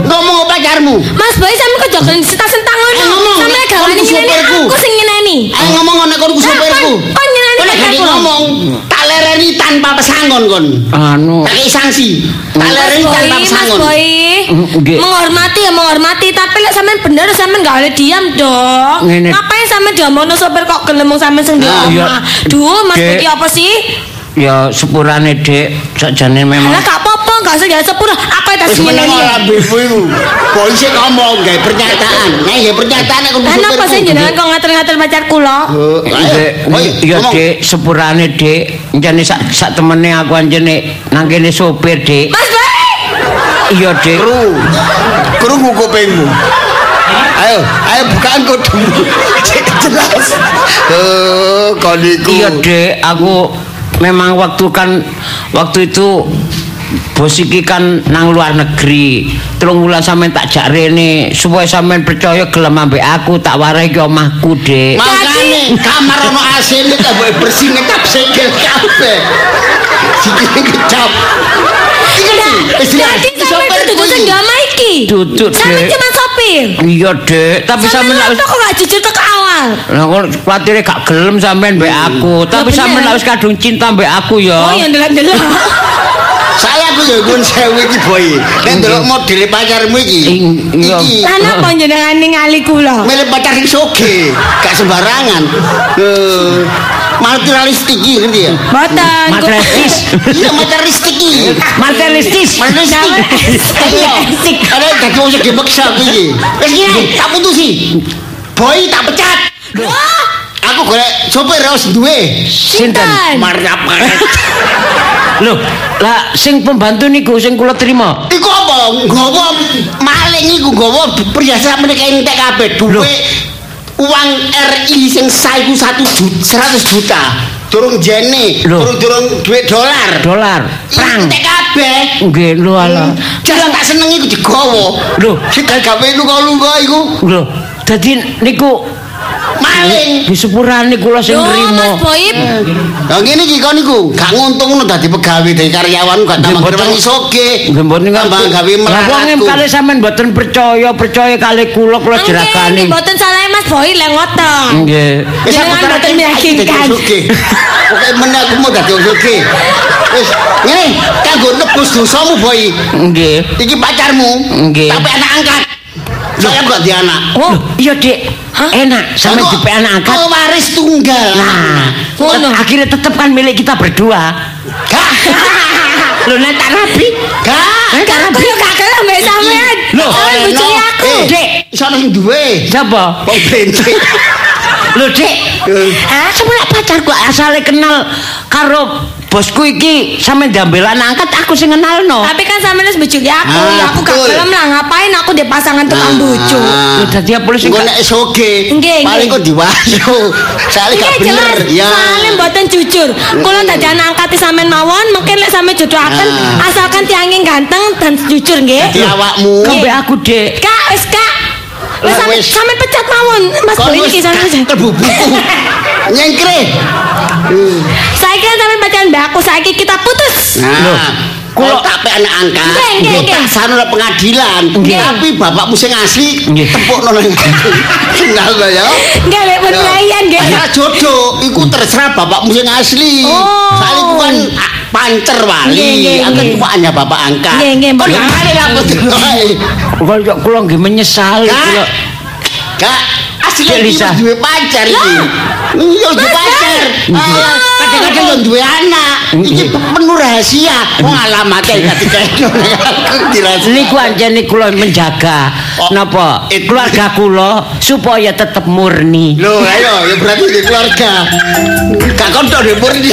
[SPEAKER 1] ngomong apa pacarmu?
[SPEAKER 4] Mas Boy sampe kok jogen sita-senta ngono.
[SPEAKER 1] Eh, ngomong,
[SPEAKER 4] Sampe gawani
[SPEAKER 1] kon
[SPEAKER 4] ngene aku sing nyeneni.
[SPEAKER 1] Ayo ngomong ngono kon ku
[SPEAKER 4] Lah,
[SPEAKER 1] sopirku.
[SPEAKER 4] kon- nyeneni
[SPEAKER 1] Kon gak ngomong, tak lereni tanpa pesangon kon.
[SPEAKER 3] anu.
[SPEAKER 1] Tak kei sanksi. Tak
[SPEAKER 4] Mas
[SPEAKER 1] lereni
[SPEAKER 4] Boy,
[SPEAKER 1] tanpa
[SPEAKER 4] Mas
[SPEAKER 1] pesangon.
[SPEAKER 4] Boy.
[SPEAKER 3] Mm, nggih.
[SPEAKER 4] Menghormati ya menghormati, tapi lek sampean bener sampean gak boleh diam dong. Ngapain sampean diamono sopir kok gelem wong sampean sing di omah. Duh, Mas. Boy iki apa sih?
[SPEAKER 3] Ya sepurane Dek, sakjane memang
[SPEAKER 4] Lah gak apa-apa, gak usah jadi sepura. Apa itu
[SPEAKER 1] Wis meneng
[SPEAKER 4] nyeneni?
[SPEAKER 1] ora bebu iku. Boy sik ngomong gawe pernyataan. Nah, ya pernyataan nek kon ku
[SPEAKER 4] Kenapa
[SPEAKER 1] sopirku.
[SPEAKER 4] sih jenengan kok ngatur-ngatur pacar kula?
[SPEAKER 1] Oh, ayo.
[SPEAKER 3] Dek,
[SPEAKER 1] Boy,
[SPEAKER 3] ya
[SPEAKER 1] ngomong.
[SPEAKER 3] Dek, sepurane Dek, jane sak sak temene aku anjene nang kene sopir Dek.
[SPEAKER 4] Mas Boy!
[SPEAKER 3] Iya Dek.
[SPEAKER 1] Kru. Krungu kupingmu. Ayo, ayo bukaan kudumu. Cek jelas. Oh, kon iku.
[SPEAKER 3] Iya Dek, aku memang waktu kan waktu itu bos iki kan nang luar negeri. Telung wulan sampean tak jak rene supaya sampean percaya gelem ambek aku tak warai ki omahku, Dek.
[SPEAKER 1] Makane kamar ono AC ini tak boleh bersih ngecap [LAUGHS] segel kabeh. Sikile kecap. Iki sih, istilah
[SPEAKER 4] Jadi sampean itu duduk sing gama iki.
[SPEAKER 3] Duduk,
[SPEAKER 4] Sampean
[SPEAKER 3] Dek.
[SPEAKER 4] cuma sopir.
[SPEAKER 3] Iya, Dek, tapi
[SPEAKER 4] Sampean
[SPEAKER 3] sampean
[SPEAKER 4] kok gak jujur ke awal?
[SPEAKER 3] Lah kok kuatire gak gelem sampean mbek aku, tapi sampean harus kadung cinta mbek aku ya.
[SPEAKER 4] Oh ya ndelok-ndelok. [LAUGHS]
[SPEAKER 1] saya aku ya gun sewu iki boy. Nek ndelok model pacarmu iki. Iki.
[SPEAKER 4] Lah napa jenengan ningali kula?
[SPEAKER 1] Milih pacar sing soge, gak sembarangan. Materialistik iki ngerti ya?
[SPEAKER 4] Mboten.
[SPEAKER 3] Materialistis.
[SPEAKER 1] Iya materialistik iki.
[SPEAKER 3] Materialistis.
[SPEAKER 1] Materialistik. Ada dadi wong sing dipaksa aku iki. Wis ngene, tak putusi. Boy tak pecat. Aku golek sopir harus duwe.
[SPEAKER 4] Sinten?
[SPEAKER 1] Marap banget.
[SPEAKER 3] Loh, lah sing pembantu niku sing kula terima.
[SPEAKER 1] Iku apa? Nggawa maling iku nggawa perhiasan mereka entek kabeh duwe uang RI sing sah iku 1 juta 100 juta. Durung jene,
[SPEAKER 3] Loh.
[SPEAKER 1] durung durung duit dolar.
[SPEAKER 3] Dolar.
[SPEAKER 1] Perang entek kabeh.
[SPEAKER 3] Nggih, lho ala.
[SPEAKER 1] Jalan tak seneng iku digawa.
[SPEAKER 3] Loh.
[SPEAKER 1] sing gawe lunga-lunga iku
[SPEAKER 3] Lho, dadi niku
[SPEAKER 1] maling.
[SPEAKER 3] di sepurane kula sing
[SPEAKER 4] Yo Mas
[SPEAKER 3] nrimo.
[SPEAKER 1] Lah ngene iki kon niku gak nguntungno dadi pegawai dadi karyawan gak tambah
[SPEAKER 3] Nggih,
[SPEAKER 1] soge.
[SPEAKER 3] Nggih mboten
[SPEAKER 1] tambah gawe
[SPEAKER 3] Lah wong kali sampean mboten percaya, percaya kali kula kula
[SPEAKER 4] Nggih,
[SPEAKER 3] jerakane.
[SPEAKER 4] mboten salah Mas Boy lek ngoten.
[SPEAKER 3] Nggih.
[SPEAKER 1] Wis aku
[SPEAKER 4] mboten meyakinkan.
[SPEAKER 1] Oke. Pokoke meneh aku mau dadi soge. Wis ngene kanggo nebus dosamu boy.
[SPEAKER 3] Nggih.
[SPEAKER 1] Iki pacarmu.
[SPEAKER 3] Nggih.
[SPEAKER 1] Tapi anak angkat. Saya gak di anak.
[SPEAKER 3] Oh, iya, Dik. Enak sampean
[SPEAKER 1] Aku-
[SPEAKER 3] dipe anak angkat.
[SPEAKER 1] aku waris tunggal.
[SPEAKER 3] Nah,
[SPEAKER 4] Ngono.
[SPEAKER 3] akhirnya tetap kan milik kita berdua.
[SPEAKER 1] Gak. [LAUGHS]
[SPEAKER 3] Lho nek tak rapi.
[SPEAKER 1] Gak.
[SPEAKER 3] Tak
[SPEAKER 4] Aku
[SPEAKER 3] rapi.
[SPEAKER 4] yo gak gelem mbek sampean. Sampean bojone aku.
[SPEAKER 1] Eh,
[SPEAKER 3] Dek.
[SPEAKER 1] Iso ana sing duwe.
[SPEAKER 3] Siapa?
[SPEAKER 1] Wong bentik. [LAUGHS]
[SPEAKER 3] Lho, Dik. Ah, sebenarnya pacarku asale kenal karo bosku iki sampe diambil anak angkat aku sing kenalno.
[SPEAKER 4] Tapi kan sampean wis bojone aku,
[SPEAKER 1] Ah,
[SPEAKER 4] ya aku gak gelem lah ngapain aku di pasangan tukang bojo.
[SPEAKER 3] Lho dadi
[SPEAKER 1] Engko
[SPEAKER 3] gak
[SPEAKER 1] nek soge.
[SPEAKER 4] Nggih,
[SPEAKER 1] Paling kok diwayu. [LAUGHS] Soale
[SPEAKER 4] Iya
[SPEAKER 1] gak bener.
[SPEAKER 4] jelas,
[SPEAKER 1] Ya.
[SPEAKER 4] soalnya mboten jujur. Kula dadi anak angkati sampean mawon, mungkin lek sampean jodohaken
[SPEAKER 1] Ah.
[SPEAKER 4] asalkan tiangin ganteng dan jujur nggih.
[SPEAKER 1] Dadi awakmu.
[SPEAKER 3] Kambe aku, Dik.
[SPEAKER 4] Kak, wis Kak. Wis sampe pecat mawon. Mas
[SPEAKER 1] wis
[SPEAKER 4] iki sampe
[SPEAKER 1] buku. [LAUGHS] Nyengkre.
[SPEAKER 4] Saiki sampe pacaran mbak aku, saiki kita putus.
[SPEAKER 1] Nah, Kulo tak pe anak angkat.
[SPEAKER 4] Nggih.
[SPEAKER 1] Tak sanu nang pengadilan. Tapi bapakmu sing asli
[SPEAKER 3] Nggih.
[SPEAKER 1] tepukno nang [LAUGHS] tinggal to ya.
[SPEAKER 4] Nggih, lek pun layan nggih.
[SPEAKER 1] Ora jodoh, iku terserah bapakmu sing asli.
[SPEAKER 4] Oh.
[SPEAKER 1] Soale iku kan pancer wali. Angkat hanya bapak angkat. Kok ngene lah kok.
[SPEAKER 3] Kula nggih menyesal
[SPEAKER 1] Kak.
[SPEAKER 3] kula.
[SPEAKER 1] Kak, asli
[SPEAKER 3] Lisa.
[SPEAKER 1] duwe pacar iki. Iya duwe pacar. Ah, Kadang-kadang yo duwe anak. Iki penuh rahasia. Wong alamate [LAUGHS] aku dirahasiakan.
[SPEAKER 3] Niku anjene kula menjaga
[SPEAKER 1] Oh,
[SPEAKER 3] napa keluarga kula supaya tetap murni.
[SPEAKER 1] Loh, ayo, ya berarti di keluarga. Gak kontok murni.